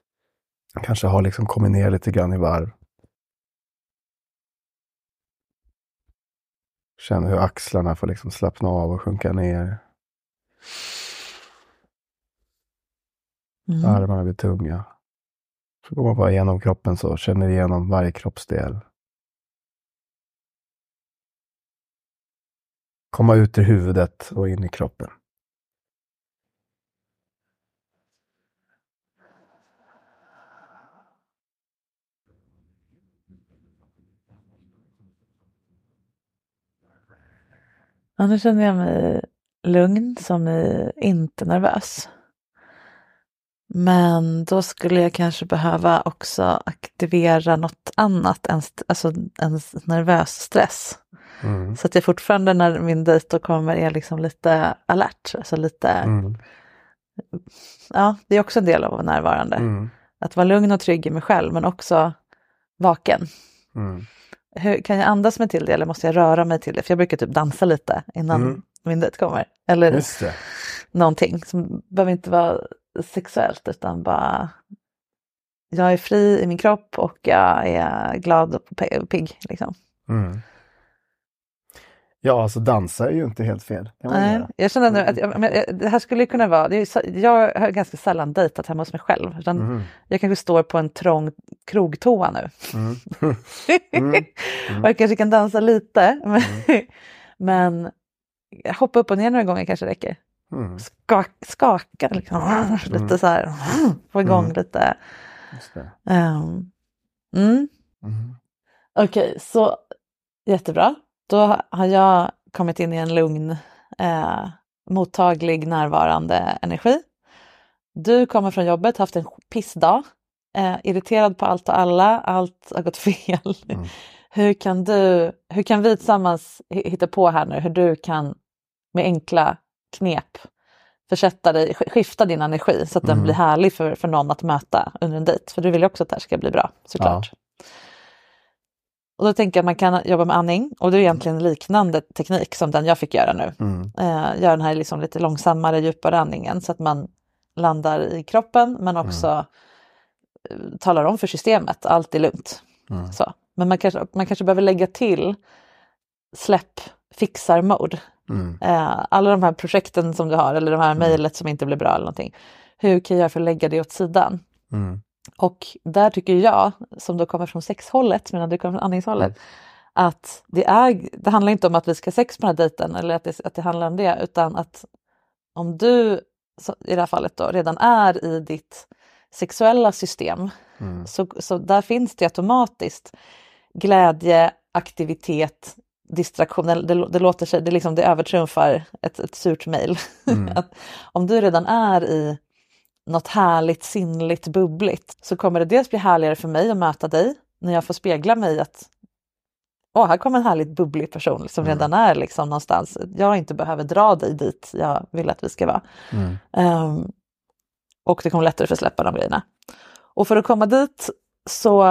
Kanske har liksom kommit ner lite grann i varv. Känn hur axlarna får liksom slappna av och sjunka ner. Mm. Armarna blir tunga. Så går man bara igenom kroppen så, känner igenom varje kroppsdel. komma ut ur huvudet och in i kroppen. Ja, nu känner jag mig lugn som i inte nervös. Men då skulle jag kanske behöva också aktivera något annat än, alltså en nervös stress. Mm. Så att jag fortfarande när min dejt kommer är liksom lite alert. Alltså lite, Mm. ja det är också en del av att vara närvarande. Mm. Att vara lugn och trygg i mig själv men också vaken. Mm. Hur, kan jag andas mig till det eller måste jag röra mig till det? För jag brukar typ dansa lite innan Mm. min dejt kommer. Eller någonting som behöver inte vara sexuellt utan bara jag är fri i min kropp och jag är glad och pigg. Liksom. Mm. Ja, alltså dansa är ju inte helt fel. Nej, jag känner nu att jag, men, jag- det här skulle kunna vara, är, jag har ganska sällan dejtat hemma hos mig själv. Utan Mhm. Jag kanske står på en trång krogtoa nu. Mm. Mm. och jag kanske kan dansa lite. Men, men hoppa upp och ner några gånger kanske räcker. Mm. Skak, skaka liksom. lite så här, få igång Mm. lite. Ehm, mm. Mm. Okej, så jättebra. Då har jag kommit in i en lugn, eh, mottaglig, närvarande energi. Du kommer från jobbet, haft en pissdag, eh, irriterad på allt och alla, allt har gått fel. Mm. Hur, kan du, hur kan vi tillsammans hi- hitta på här nu hur du kan med enkla knep försätta dig, sk- skifta din energi så att den Mm. blir härlig för, för någon att möta under en dejt. För du vill ju också att det här ska bli bra såklart. Och då tänker jag att man kan jobba med andning och det är egentligen en liknande teknik som den jag fick göra nu. Mm. Eh, göra den här liksom lite långsammare, djupare andningen så att man landar i kroppen men också eh, talar om för systemet, allt är lugnt. Mm. Så. Men man kanske, man kanske behöver lägga till släpp fixar-mode. Mm. Eh, alla de här projekten som du har eller de här mejlet som inte blir bra eller någonting. Hur kan jag göra för att lägga det åt sidan? Mm. Och där tycker jag, som då kommer från sexhållet medan du kommer från andningshållet, att det, är, det handlar inte om att vi ska sex på den här dejten eller att det, att det handlar om det, utan att om du i det här fallet då redan är i ditt sexuella system, Mm. så, så där finns det automatiskt glädje, aktivitet, distraktion, det, det låter sig, det, liksom, det övertrumfar ett, ett surt mejl. Mm. Om du redan är i något härligt, sinnligt, bubbligt så kommer det dels bli härligare för mig att möta dig när jag får spegla mig att Åh, här kommer en härligt bubblig person som redan är liksom någonstans. Jag inte behöver dra dig dit jag vill att vi ska vara. Mm. Ehm, och det kommer lättare för att släppa de grejerna. Och för att komma dit så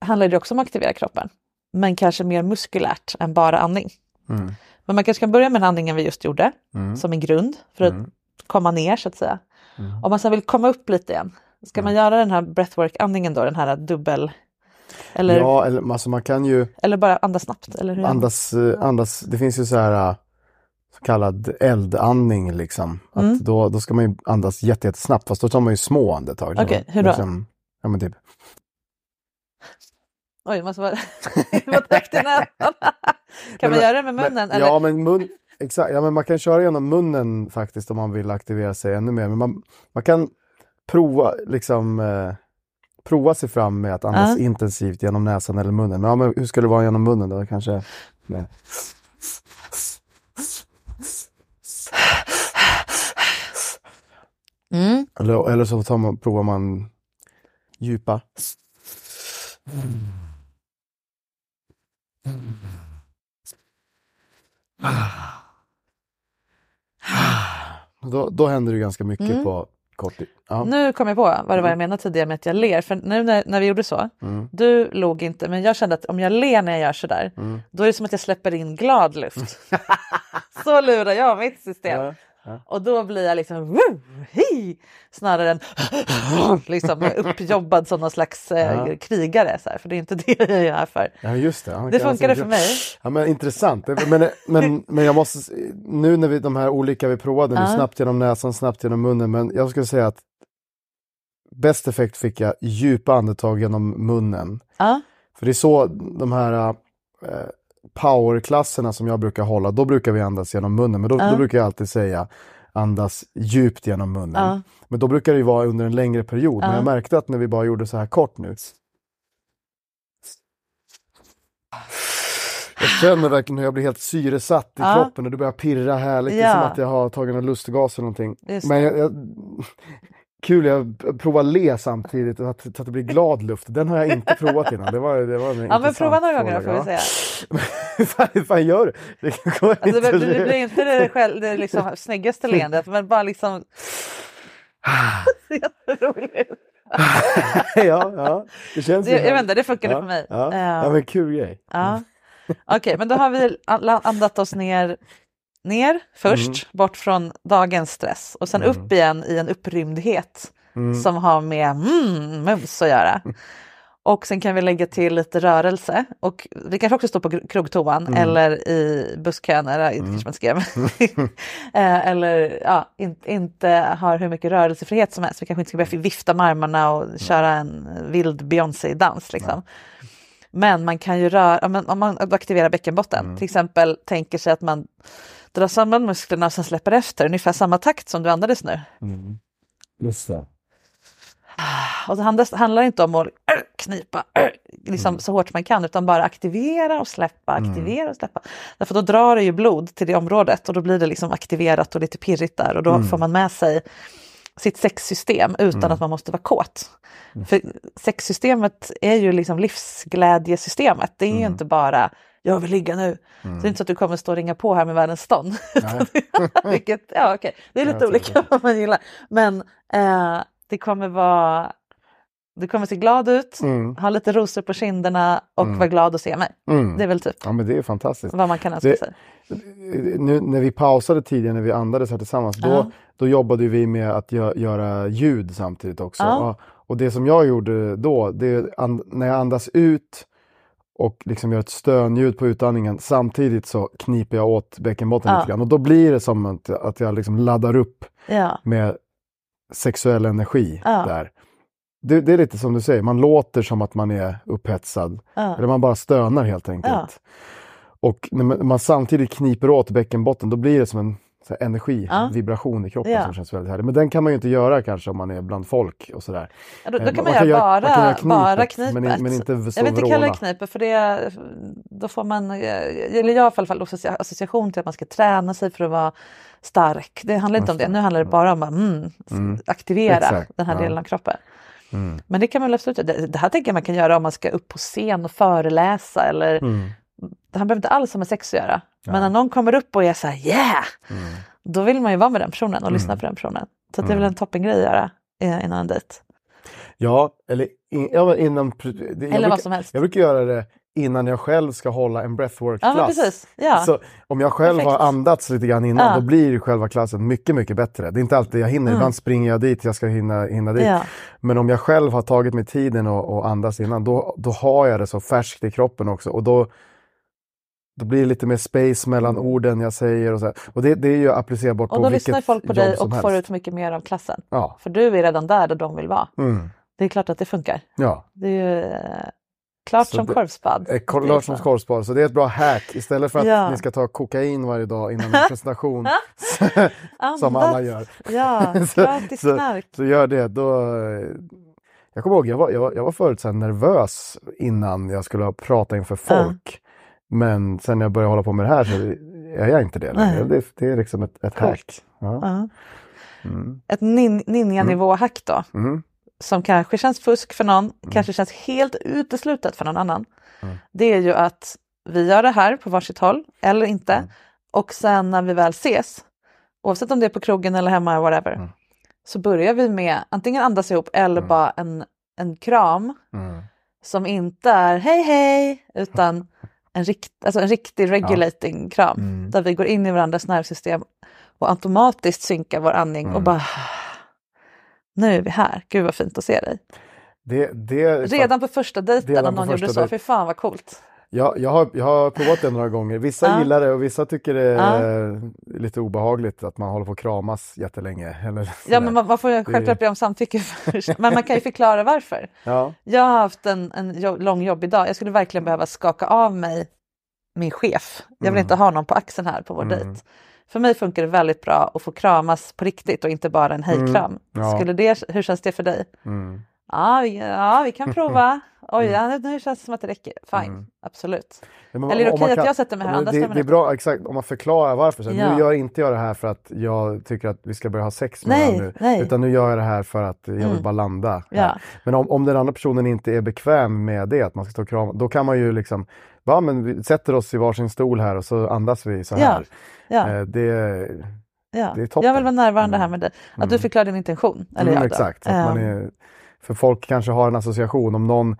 handlar det också om att aktivera kroppen. Men kanske mer muskulärt än bara andning. Mm. Men man kanske kan börja med den andningen vi just gjorde Mm. som en grund för att Mm. komma ner så att säga. Mm. Om man sen vill komma upp lite igen, ska man göra den här breathwork-andningen då, den här dubbel... Eller, Ja, eller, alltså man kan ju eller bara andas snabbt? Eller hur? andas, eh, andas, det finns ju så här eh, så kallad eldandning liksom. Att Mm. då, då ska man ju andas jätte- jättesnabbt fast då tar man ju små andetag. Okej, hur då? Liksom, ja men typ. Oj, det måste vara vara täppt i näsan. kan man göra det med munnen? Men, eller? Ja, men mun, exakt, ja, men man kan köra genom munnen faktiskt om man vill aktivera sig ännu mer. Men man, man kan prova, liksom, eh, prova sig fram med att andas Ja. intensivt genom näsan eller munnen. Men, ja, men hur ska det vara genom munnen då? Kanske... Nej. Mm. Eller, eller så tar man, provar man djupa. Då, då händer det ganska mycket Mm. på kort tid. Ja. Nu kom jag på vad det var jag menade tidigare med att jag ler. För nu när, när vi gjorde så, Mm. du log inte, men jag kände att om jag ler när jag gör sådär, Mm. då är det som att jag släpper in glad luft. så lurar jag mitt system. Ja, ja. Och då blir jag liksom hi, snarare än liksom uppjobbad som någon slags eh, Ja. krigare. Så här, för det är inte det jag är här för. Ja, just det. Det funkade alltså- för mig. Ja, men intressant. Men, men, men jag måste, nu när vi de här olika vi provade, nu, snabbt genom näsan, snabbt genom munnen, men jag skulle säga att bäst effekt fick jag djupa andetag genom munnen. För det är så de här, eh, powerklasserna som jag brukar hålla, då brukar vi andas genom munnen. Men då, Ja. då brukar jag alltid säga andas djupt genom munnen. Ja. Men då brukar det vara under en längre period. Men Ja. jag märkte att när vi bara gjorde så här kort nu. Jag känner verkligen hur jag blir helt syresatt i kroppen och det börjar pirra härligt. Det är Ja. som att jag har tagit någon lustgas eller någonting. Men jag, jag, kul, jag provar le samtidigt så att, så att det blir glad luft. Den har jag inte provat innan. Det var, det var en Ja men prova några gånger då får vi se. Hur fan, gör du? Det Alltså, det, blir, det blir inte det, själv, det liksom snyggaste leendet men bara liksom... Jätteroligt. ja, ja, det känns Det- jag vet inte, det funkade ja, för mig. Ja, Eh, ja men kul grej. Ja. Okej, men då har vi an- andat oss ner, ner först, Mm. bort från dagens stress och sen upp igen i en upprymdhet Mm. som har med mm, mums att göra. Och sen kan vi lägga till lite rörelse och vi kanske också står på krogtoan Mm. eller i busskön, eller inte kanske man skrev. Eh, eller ja, in, inte har hur mycket rörelsefrihet som helst. Vi kanske inte ska börja vifta med armarna och köra en vild Beyoncé-dans. Liksom. Men man kan ju röra, ja, men om man aktiverar bäckenbotten, till exempel tänker sig att man drar samman musklerna och sen släpper efter, ungefär samma takt som du andades nu. Just det. Och det handlar, handlar inte om att knipa liksom så hårt man kan utan bara aktivera och släppa, aktivera och släppa. Därför då drar det ju blod till det området och då blir det liksom aktiverat och lite pirrigt där och då får man med sig sitt sexsystem utan att man måste vara kåt. För sexsystemet är ju liksom livsglädjesystemet. Det är ju inte bara jag vill ligga nu. Så det är inte så att du kommer stå och ringa på här med världens stånd. Vilket, ja, okej. Det är lite Jag olika vad man gillar. Men eh, det kommer vara du kommer se glad ut, Mm. ha lite rosor på kinderna och vara glad att se mig. Mm. Det är väl typ Ja men det är fantastiskt. vad man kan önska Det- sig. Nu när vi pausade tidigare, när vi andades här tillsammans, då, Ja. då jobbade vi med att gö- göra ljud samtidigt också. Ja. Och, och det som jag gjorde då, det är när jag andas ut och liksom gör ett stönljud på utandningen, samtidigt så kniper jag åt bäckenbotten Ja. lite grann. Och då blir det som att, att jag liksom laddar upp Ja, med sexuell energi Ja. där. Det, det är lite som du säger, man låter som att man är upphetsad. Eller man bara stönar helt enkelt. Och när man, man samtidigt kniper åt bäckenbotten då blir det som en så här, energi, Ja. vibration i kroppen Ja. som känns väldigt härlig. Men den kan man ju inte göra kanske om man är bland folk och sådär. Ja, då, då Eh, kan man, göra bara, man kan göra bara knipet, knipet. men men inte så jag vill inte kalla det knipet för det, då får man, eh, eller jag i alla fall associa- association till att man ska träna sig för att vara stark. Det handlar inte om det, nu handlar det bara om att mm, aktivera Exakt, den här. Mm. delen av kroppen. Men det kan man väl absolut det, det här tänker jag man kan göra om man ska upp på scen och föreläsa eller Mm. Här behöver inte alls ha med sex att göra. Men när någon kommer upp och är så här yeah! Mm. Då vill man ju vara med den personen och lyssna på den personen. Så det är väl en toppengrej att göra eh, innan en dejt. Ja, eller in, ja, innan... Eller brukar, vad som helst. Jag brukar göra det innan jag själv ska hålla en breathwork-klass. Ja. Ja. Så om jag själv Perfekt. har andats lite grann innan, Ja. då blir själva klassen mycket, mycket bättre. Det är inte alltid jag hinner, ibland springer jag dit, jag ska hinna, hinna dit. Ja. Men om jag själv har tagit mig tiden och, och andas innan, då, då har jag det så färskt i kroppen också. Och då, då blir det lite mer space mellan orden jag säger och så här. Och det, det är ju applicerbart Och på då vilket lyssnar folk på jobb dig som och får helst. ut mycket mer av klassen. Ja. För du är redan där, där de vill vara. Mm. Det är klart att det funkar. Ja. Det är ju eh, klart Så som det- korvspad. Eh, Lars som korvspad, så det är ett bra hack. Istället för att Ja. ni ska ta kokain varje dag innan en presentation som alla gör. Ja, så, gratis så, knark. så gör det. Då, eh, jag kommer ihåg, jag var, jag var, jag var förut så nervös innan jag skulle prata inför folk. Men sen när jag började hålla på med det här så är jag inte det längre. Det, det är liksom ett, ett hack. Ja. Ja. Ett nin- ninja-nivå-hack då. Mm. Som kanske känns fusk för någon, kanske känns helt uteslutet för någon annan. Det är ju att vi gör det här på varsitt håll eller inte. Och sen när vi väl ses, oavsett om det är på krogen eller hemma, whatever, så börjar vi med antingen andas ihop eller bara en, en kram Mm. som inte är hej hej utan en, rikt, alltså en riktig regulating kram Mm. där vi går in i varandras nervsystem och automatiskt synkar vår andning Mm. och bara nu är vi här, gud vad fint att se dig. Det, det, Redan på första dejten om någon gjorde så, dejt. fy fan vad coolt. Jag, jag, har, jag har provat det några gånger. Vissa Ja. gillar det och vissa tycker det Ja. är lite obehagligt att man håller på att kramas jättelänge. Eller Ja men man, man får självklart be om samtycke först, men man kan ju förklara varför. ja. Jag har haft en, en jo- lång jobbig dag, jag skulle verkligen behöva skaka av mig min chef. Jag vill Mm. inte ha någon på axeln här på vår Mm. dejt. För mig funkar det väldigt bra att få kramas på riktigt och inte bara en hejkram. Mm. Ja. Skulle det, hur känns det för dig? Mm. Ja, vi, ja, vi kan prova. Oj, ja, nu- känns det som att det räcker. Fine, Mm. absolut. Men Eller är det okej att kan- jag sätter mig här andra det, det är bra, exakt, om man förklarar varför. Så här, Ja. Nu gör inte jag det här för att jag tycker att vi ska börja ha sex med Nej, nu. nej. Utan nu gör jag det här för att jag vill Mm. bara landa. Ja. Men om, om den andra personen inte är bekväm med det, att man ska stå och krama, då kan man ju liksom, ja men vi sätter oss i varsin stol här och så andas vi så här. ja. Eh, det, Ja. det är toppen. Jag vill vara närvarande här Mm. med dig. Att du Mm. förklarar din intention. Eller mm, jag exakt. Att man Ehm, är, för folk kanske har en association, om någon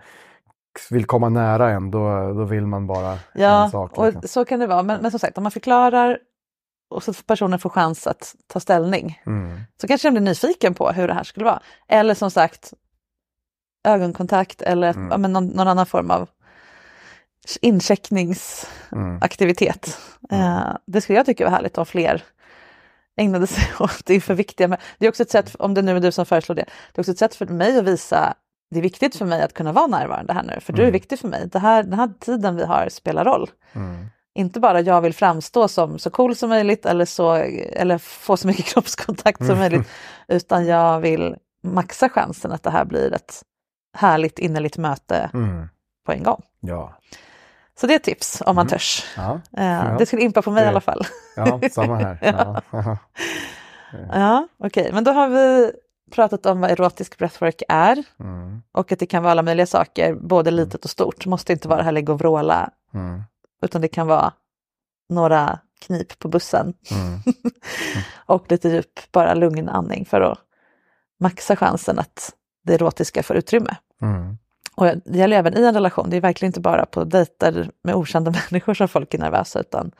vill komma nära en, då, då vill man bara Ja, en sak. och liksom. så kan det vara. Men, men som sagt, om man förklarar och så får personen får chans att ta ställning Mm. så kanske den blir nyfiken på hur det här skulle vara. Eller som sagt ögonkontakt eller Mm. ja, men någon, någon annan form av incheckningsaktivitet. Mm. Eh, det skulle jag tycka var härligt om fler ägnade sig åt inför viktiga Det är också ett sätt, om det nu är du som föreslår det, det är också ett sätt för mig att visa det är viktigt för mig att kunna vara närvarande här nu, för du är Mm. viktig för mig. Det här, den här tiden vi har spelar roll. Mm. Inte bara jag vill framstå som så cool som möjligt eller, så, eller få så mycket kroppskontakt som Mm. möjligt, utan jag vill maxa chansen att det här blir ett härligt innerligt möte Mm. på en gång. Ja. Så det är ett tips om man Mm. törs. Ja. Eh, Ja. Det skulle impa på mig Det- i alla fall. ja, samma här. Ja. Ja. Ja, Okej, men då har vi pratat om vad erotisk breathwork är Mm. och att det kan vara alla möjliga saker, både litet och stort. Det måste inte vara här ligga och vråla, Mm. utan det kan vara några knip på bussen Mm. och lite djup, bara lugn andning för att maxa chansen att det erotiska får utrymme. Mm. Och det gäller även i en relation, det är verkligen inte bara på dejter med okända människor som folk är nervösa, utan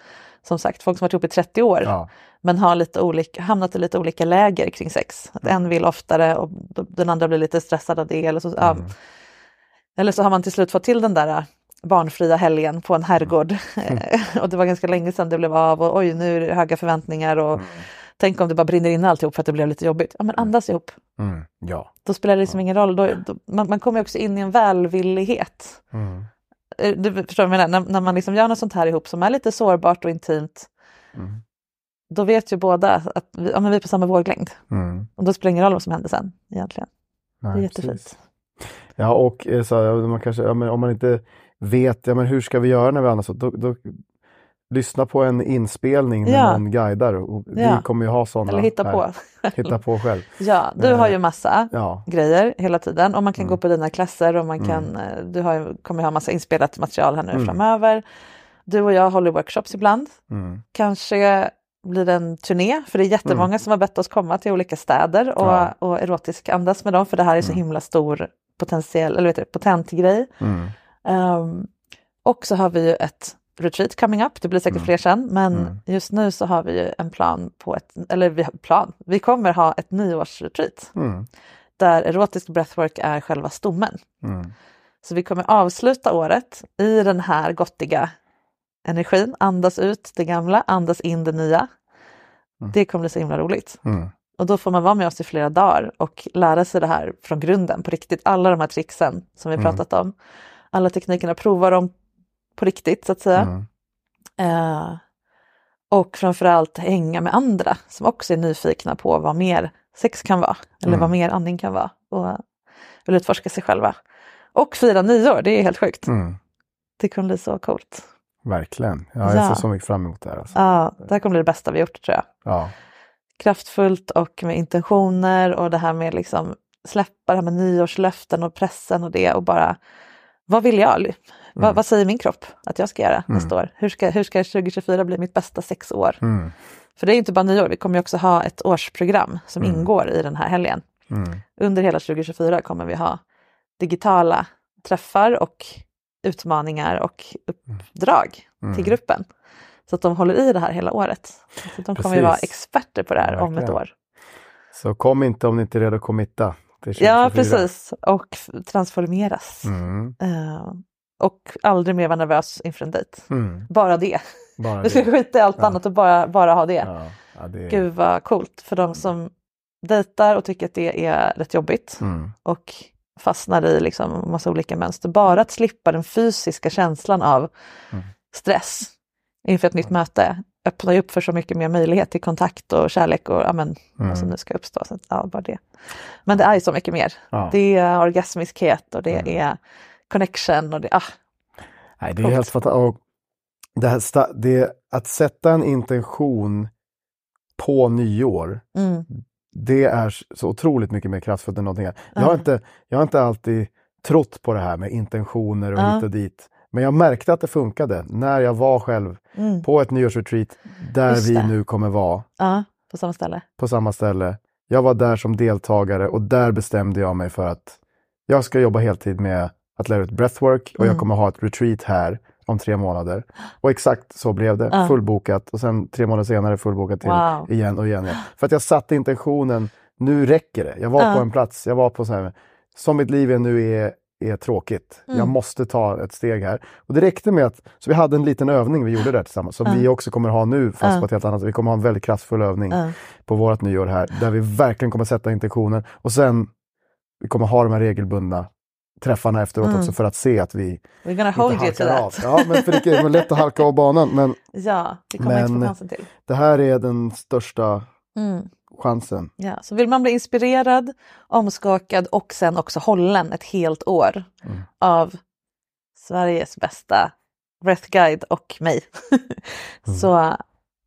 som sagt, folk som har varit ihop i 30 år Ja. men har lite olika, hamnat i lite olika läger kring sex. Att en vill oftare och den andra blir lite stressad av det. Eller så, ja. Mm. eller så har man till slut fått till den där äh, barnfria helgen på en herrgård. Mm. och det var ganska länge sedan det blev av och oj nu är det höga förväntningar och Mm. Tänk om det bara brinner in alltihop för att det blev lite jobbigt. Ja men andas ihop, Mm. Ja. då spelar det liksom ingen roll. Då, då, man, man kommer också in i en välvillighet. Mm. Eh, Du förstår vad jag menar, när, när man liksom gör något sånt här ihop som är lite sårbart och intimt, Mm. då vet ju båda att vi, ja, vi är på samma våglängd. Mm. Och då spelar det ingen roll vad som händer sen egentligen. Det är Nej, jättefint. precis. Ja, och eh, så, ja, man kanske, ja, om man inte vet, ja, men hur ska vi göra när vi andas, då, då lyssna på en inspelning när Ja. någon guidar. Och Ja. Vi kommer ju ha sådana. Eller hitta här. på. Hitta på själv. Ja, du Eh, har ju massa Ja. grejer hela tiden och man kan Mm. gå på dina klasser och man Mm. kan, eh, du har, kommer ha massa inspelat material här nu Mm. framöver. Du och jag håller workshops ibland. Mm. Kanske blir det en turné, för det är jättemånga som har bett oss komma till olika städer och, Ja. och erotisk andas med dem, för det här är så Mm. himla stor potentiell, eller vet du, potent grej. Mm. Ehm, och så har vi ju ett retreat coming up, det blir säkert Mm. fler sen, men Mm. just nu så har vi ju en plan på ett, eller vi har plan, vi kommer ha ett nyårsretreat Mm. där erotisk breathwork är själva stommen. Mm. Så vi kommer avsluta året i den här gottiga energin, andas ut det gamla, andas in det nya. Mm. Det kommer bli så himla roligt. Mm. Och då får man vara med oss i flera dagar och lära sig det här från grunden på riktigt. Alla de här tricksen som vi pratat om. Alla teknikerna, prova dem på riktigt så att säga. Mm. Eh, och framförallt hänga med andra som också är nyfikna på vad mer sex kan vara. Eller Mm. vad mer andning kan vara. Och vill utforska sig själva. Och fira nyår, det är helt sjukt. Mm. Det kommer bli så coolt. Verkligen. Ja, jag Ja. ser så mycket fram emot det här. Alltså. Ja, det här kommer bli det bästa vi gjort tror jag. Ja. Kraftfullt och med intentioner och det här med liksom släppa det här med nyårslöften och pressen och det och bara vad vill jag? Vad, Mm. vad säger min kropp att jag ska göra Mm. nästa år? Hur ska, hur ska 2024 bli mitt bästa sexår? Mm. För det är inte bara nyår, vi kommer också ha ett årsprogram som Mm. ingår i den här helgen. Mm. Under hela 2024 kommer vi ha digitala träffar och utmaningar och uppdrag Mm. till gruppen. Så att de håller i det här hela året. Så de kommer ju vara Precis. experter på det här om ett Verkligen. år. Så kom inte om ni inte är redo att committa. Ja, 2024. precis. Och transformeras. Mm. Eh, och aldrig mer vara nervös inför en dejt. Mm. Bara det. Bara Vi ska skita i allt Ja. annat och bara, bara ha det. Ja, ja, det. Gud vad coolt för de som dejtar och tycker att det är rätt jobbigt Mm. och fastnar i liksom massa olika mönster. Bara att slippa den fysiska känslan av Mm. stress inför ett nytt möte öppnar ju upp för så mycket mer möjlighet till kontakt och kärlek och ja, men, Mm. vad som nu ska uppstå. Så, ja, bara det. Men det är ju så mycket mer. Ja. Det är orgasmiskhet och det Mm. är connection och det, ah, Nej, det är Coolt. helt fantastiskt. Det här, det, att sätta en intention på nyår, mm, det är så otroligt mycket mer kraftfullt än någonting annat. Jag har, inte, jag har inte alltid trott på det här med intentioner och Ja. hit och dit. Men jag märkte att det funkade när jag var själv mm, på ett nyårsretreat där Just vi det. nu kommer vara ja, på samma ställe. på samma ställe. Jag var där som deltagare och där bestämde jag mig för att jag ska jobba heltid med att lära ut breathwork och jag Mm. kommer ha ett retreat här om tre månader. Och exakt så blev det, Ja. fullbokat och sen tre månader senare fullbokat till Wow. igen och igen. För att jag satte intentionen, nu räcker det. Jag var Ja. på en plats, jag var på så här, som mitt liv är nu är, är tråkigt. Mm. Jag måste ta ett steg här. Och det räckte med att, så vi hade en liten övning vi gjorde där tillsammans, som Ja. vi också kommer ha nu, fast på ett helt annat sätt. Vi kommer ha en väldigt kraftfull övning på vårt nyår här, där vi verkligen kommer sätta intentionen. Och sen, vi kommer ha de här regelbundna träffarna efteråt Mm. också för att se att vi We're gonna inte hold you to halkar av. that. Ja, men för det är lätt att halka av banan. Men Ja, det kommer jag inte få Men- chansen till. det här är den största Mm. chansen. Ja, så vill man bli inspirerad, omskakad och sen också hållen ett helt år Mm. av Sveriges bästa breath guide och mig. så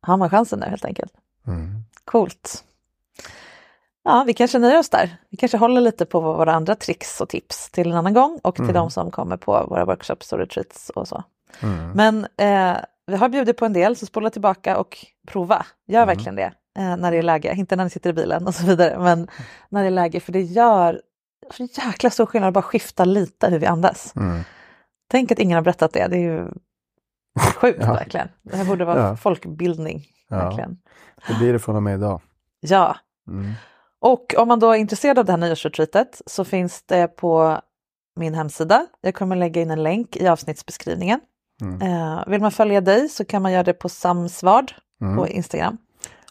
har man chansen nu helt enkelt. Mm. Coolt. Ja, vi kanske nöjer oss där. Vi kanske håller lite på våra andra tricks och tips till en annan gång och till Mm. de som kommer på våra workshops och retreats och så. Mm. Men eh, vi har bjudit på en del så spola tillbaka och prova. Gör Mm. verkligen det eh, när det är läge. Inte när ni sitter i bilen och så vidare, men när det är läge. För det gör så jäkla stor skillnad att bara skifta lite hur vi andas. Mm. Tänk att ingen har berättat det. Det är ju sjukt Ja. verkligen. Det här borde vara Ja. folkbildning. Ja. Verkligen. Det blir det från och med idag. Ja, Mm. Och om man då är intresserad av det här nyårsretreatet så finns det på min hemsida. Jag kommer lägga in en länk i avsnittsbeskrivningen. Mm. Eh, vill man följa dig så kan man göra det på samsvard Mm. på Instagram.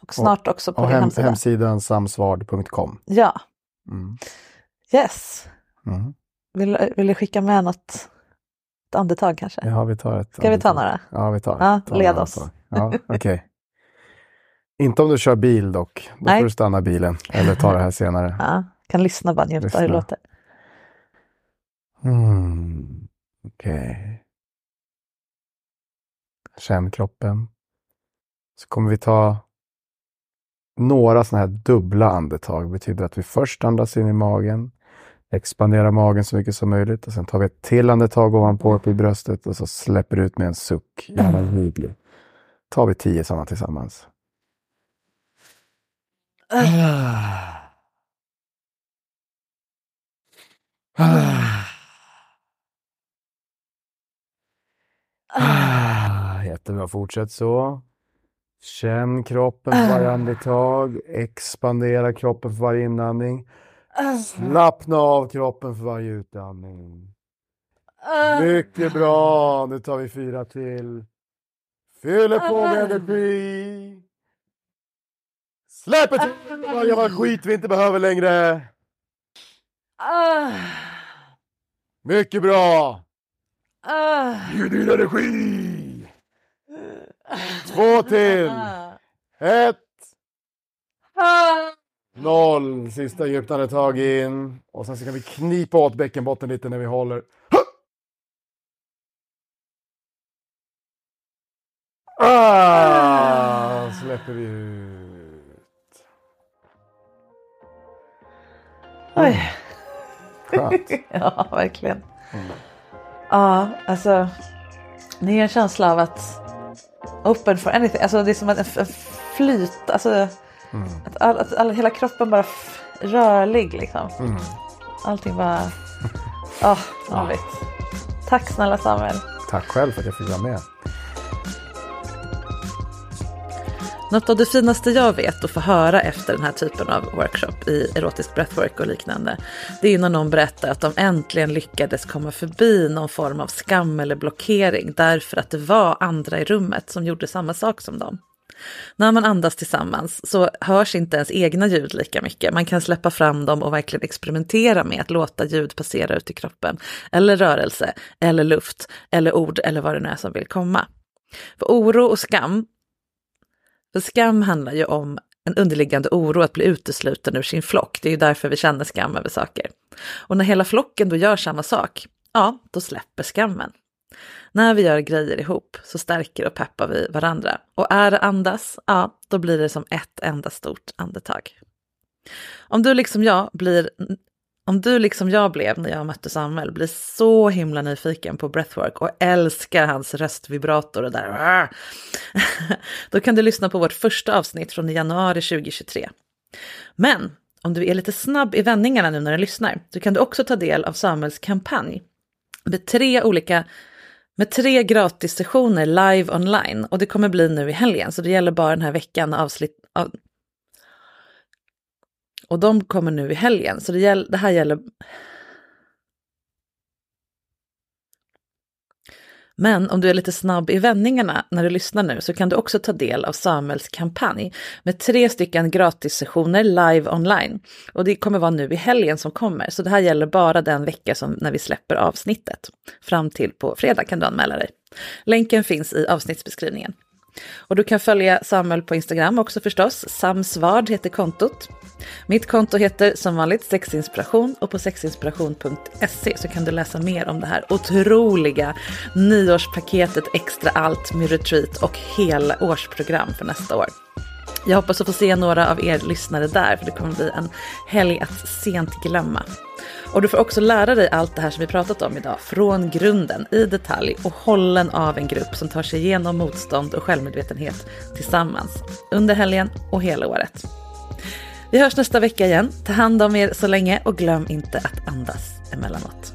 Och snart också på Och hem, hemsida. hemsidan samsvard.com. Ja, Mm. yes. Mm. Vill, vill du skicka med något ett andetag kanske? Ja, vi tar ett. Ska vi ta några? Ja, vi tar. Ja, led oss. andetag. Ja, okej. Inte om du kör bil dock. Då Nej. får du stanna bilen. Eller ta det här senare. Ja, kan lyssna bara, njuta hur det Lyssna. låter. Mm. Okej. Känn kroppen. Så kommer vi ta några sådana här dubbla andetag. Det betyder att vi först andas in i magen, expanderar magen så mycket som möjligt och sen tar vi ett till andetag ovanpå upp i bröstet och så släpper ut med en suck. Gärna hygglig. Tar vi tio sådana tillsammans. Ah, jättebra, fortsätt så. Känn kroppen för varje andetag. Expandera kroppen för varje inandning. Slappna av kroppen för varje utandning. Mycket bra! Nu tar vi fyra till. Fyller på med energi. Släpp ett varje skit vi inte behöver längre. Mycket bra! Ge din energi! Två till! Ett! Noll! Sista djupt andetag in. Och sen så kan vi knipa åt bäckenbotten lite när vi håller. Ah! Släpper vi ut. Oj. Skönt. ja, verkligen. Ja, alltså. Det är en känsla av att open for anything. Alltså det är som en, en flyt. Alltså att, all, att all, hela kroppen bara rörlig liksom. Mm. Allting bara... Ja, oh, Tack snälla Samuel. Tack själv för att jag fick vara med. Något av det finaste jag vet att få höra efter den här typen av workshop i erotisk breathwork och liknande, det är ju när någon berättar att de äntligen lyckades komma förbi någon form av skam eller blockering därför att det var andra i rummet som gjorde samma sak som dem. När man andas tillsammans så hörs inte ens egna ljud lika mycket. Man kan släppa fram dem och verkligen experimentera med att låta ljud passera ut i kroppen. Eller rörelse, eller luft, eller ord eller vad det nu är som vill komma. För oro och skam, för skam handlar ju om en underliggande oro att bli utesluten ur sin flock. Det är ju därför vi känner skam över saker. Och när hela flocken då gör samma sak, ja, då släpper skammen. När vi gör grejer ihop så stärker och peppar vi varandra. Och är det andas, ja, då blir det som ett enda stort andetag. Om du liksom jag blir om du liksom jag blev när jag mötte Samuel, blir så himla nyfiken på breathwork och älskar hans röstvibrator och där, då kan du lyssna på vårt första avsnitt från januari 2023. Men om du är lite snabb i vändningarna nu när du lyssnar, så kan du också ta del av Samuels kampanj med tre olika med tre gratis sessioner live online och det kommer bli nu i helgen så det gäller bara den här veckan avsnitt, av, och de kommer nu i helgen, så det, gäll, det här gäller... Men om du är lite snabb i vändningarna när du lyssnar nu så kan du också ta del av Samuels kampanj med tre stycken gratissessioner live online. Och det kommer vara nu i helgen som kommer, så det här gäller bara den vecka som när vi släpper avsnittet. Fram till på fredag kan du anmäla dig. Länken finns i avsnittsbeskrivningen. Och du kan följa Samuel på Instagram också förstås. Samsvard heter kontot. Mitt konto heter som vanligt sexinspiration och på sexinspiration.se så kan du läsa mer om det här otroliga nyårspaketet Extra allt med retreat och hela årsprogram för nästa år. Jag hoppas att få se några av er lyssnare där för det kommer bli en helg att sent glömma. Och du får också lära dig allt det här som vi pratat om idag från grunden i detalj och hållen av en grupp som tar sig igenom motstånd och självmedvetenhet tillsammans under helgen och hela året. Vi hörs nästa vecka igen. Ta hand om er så länge och glöm inte att andas emellanåt.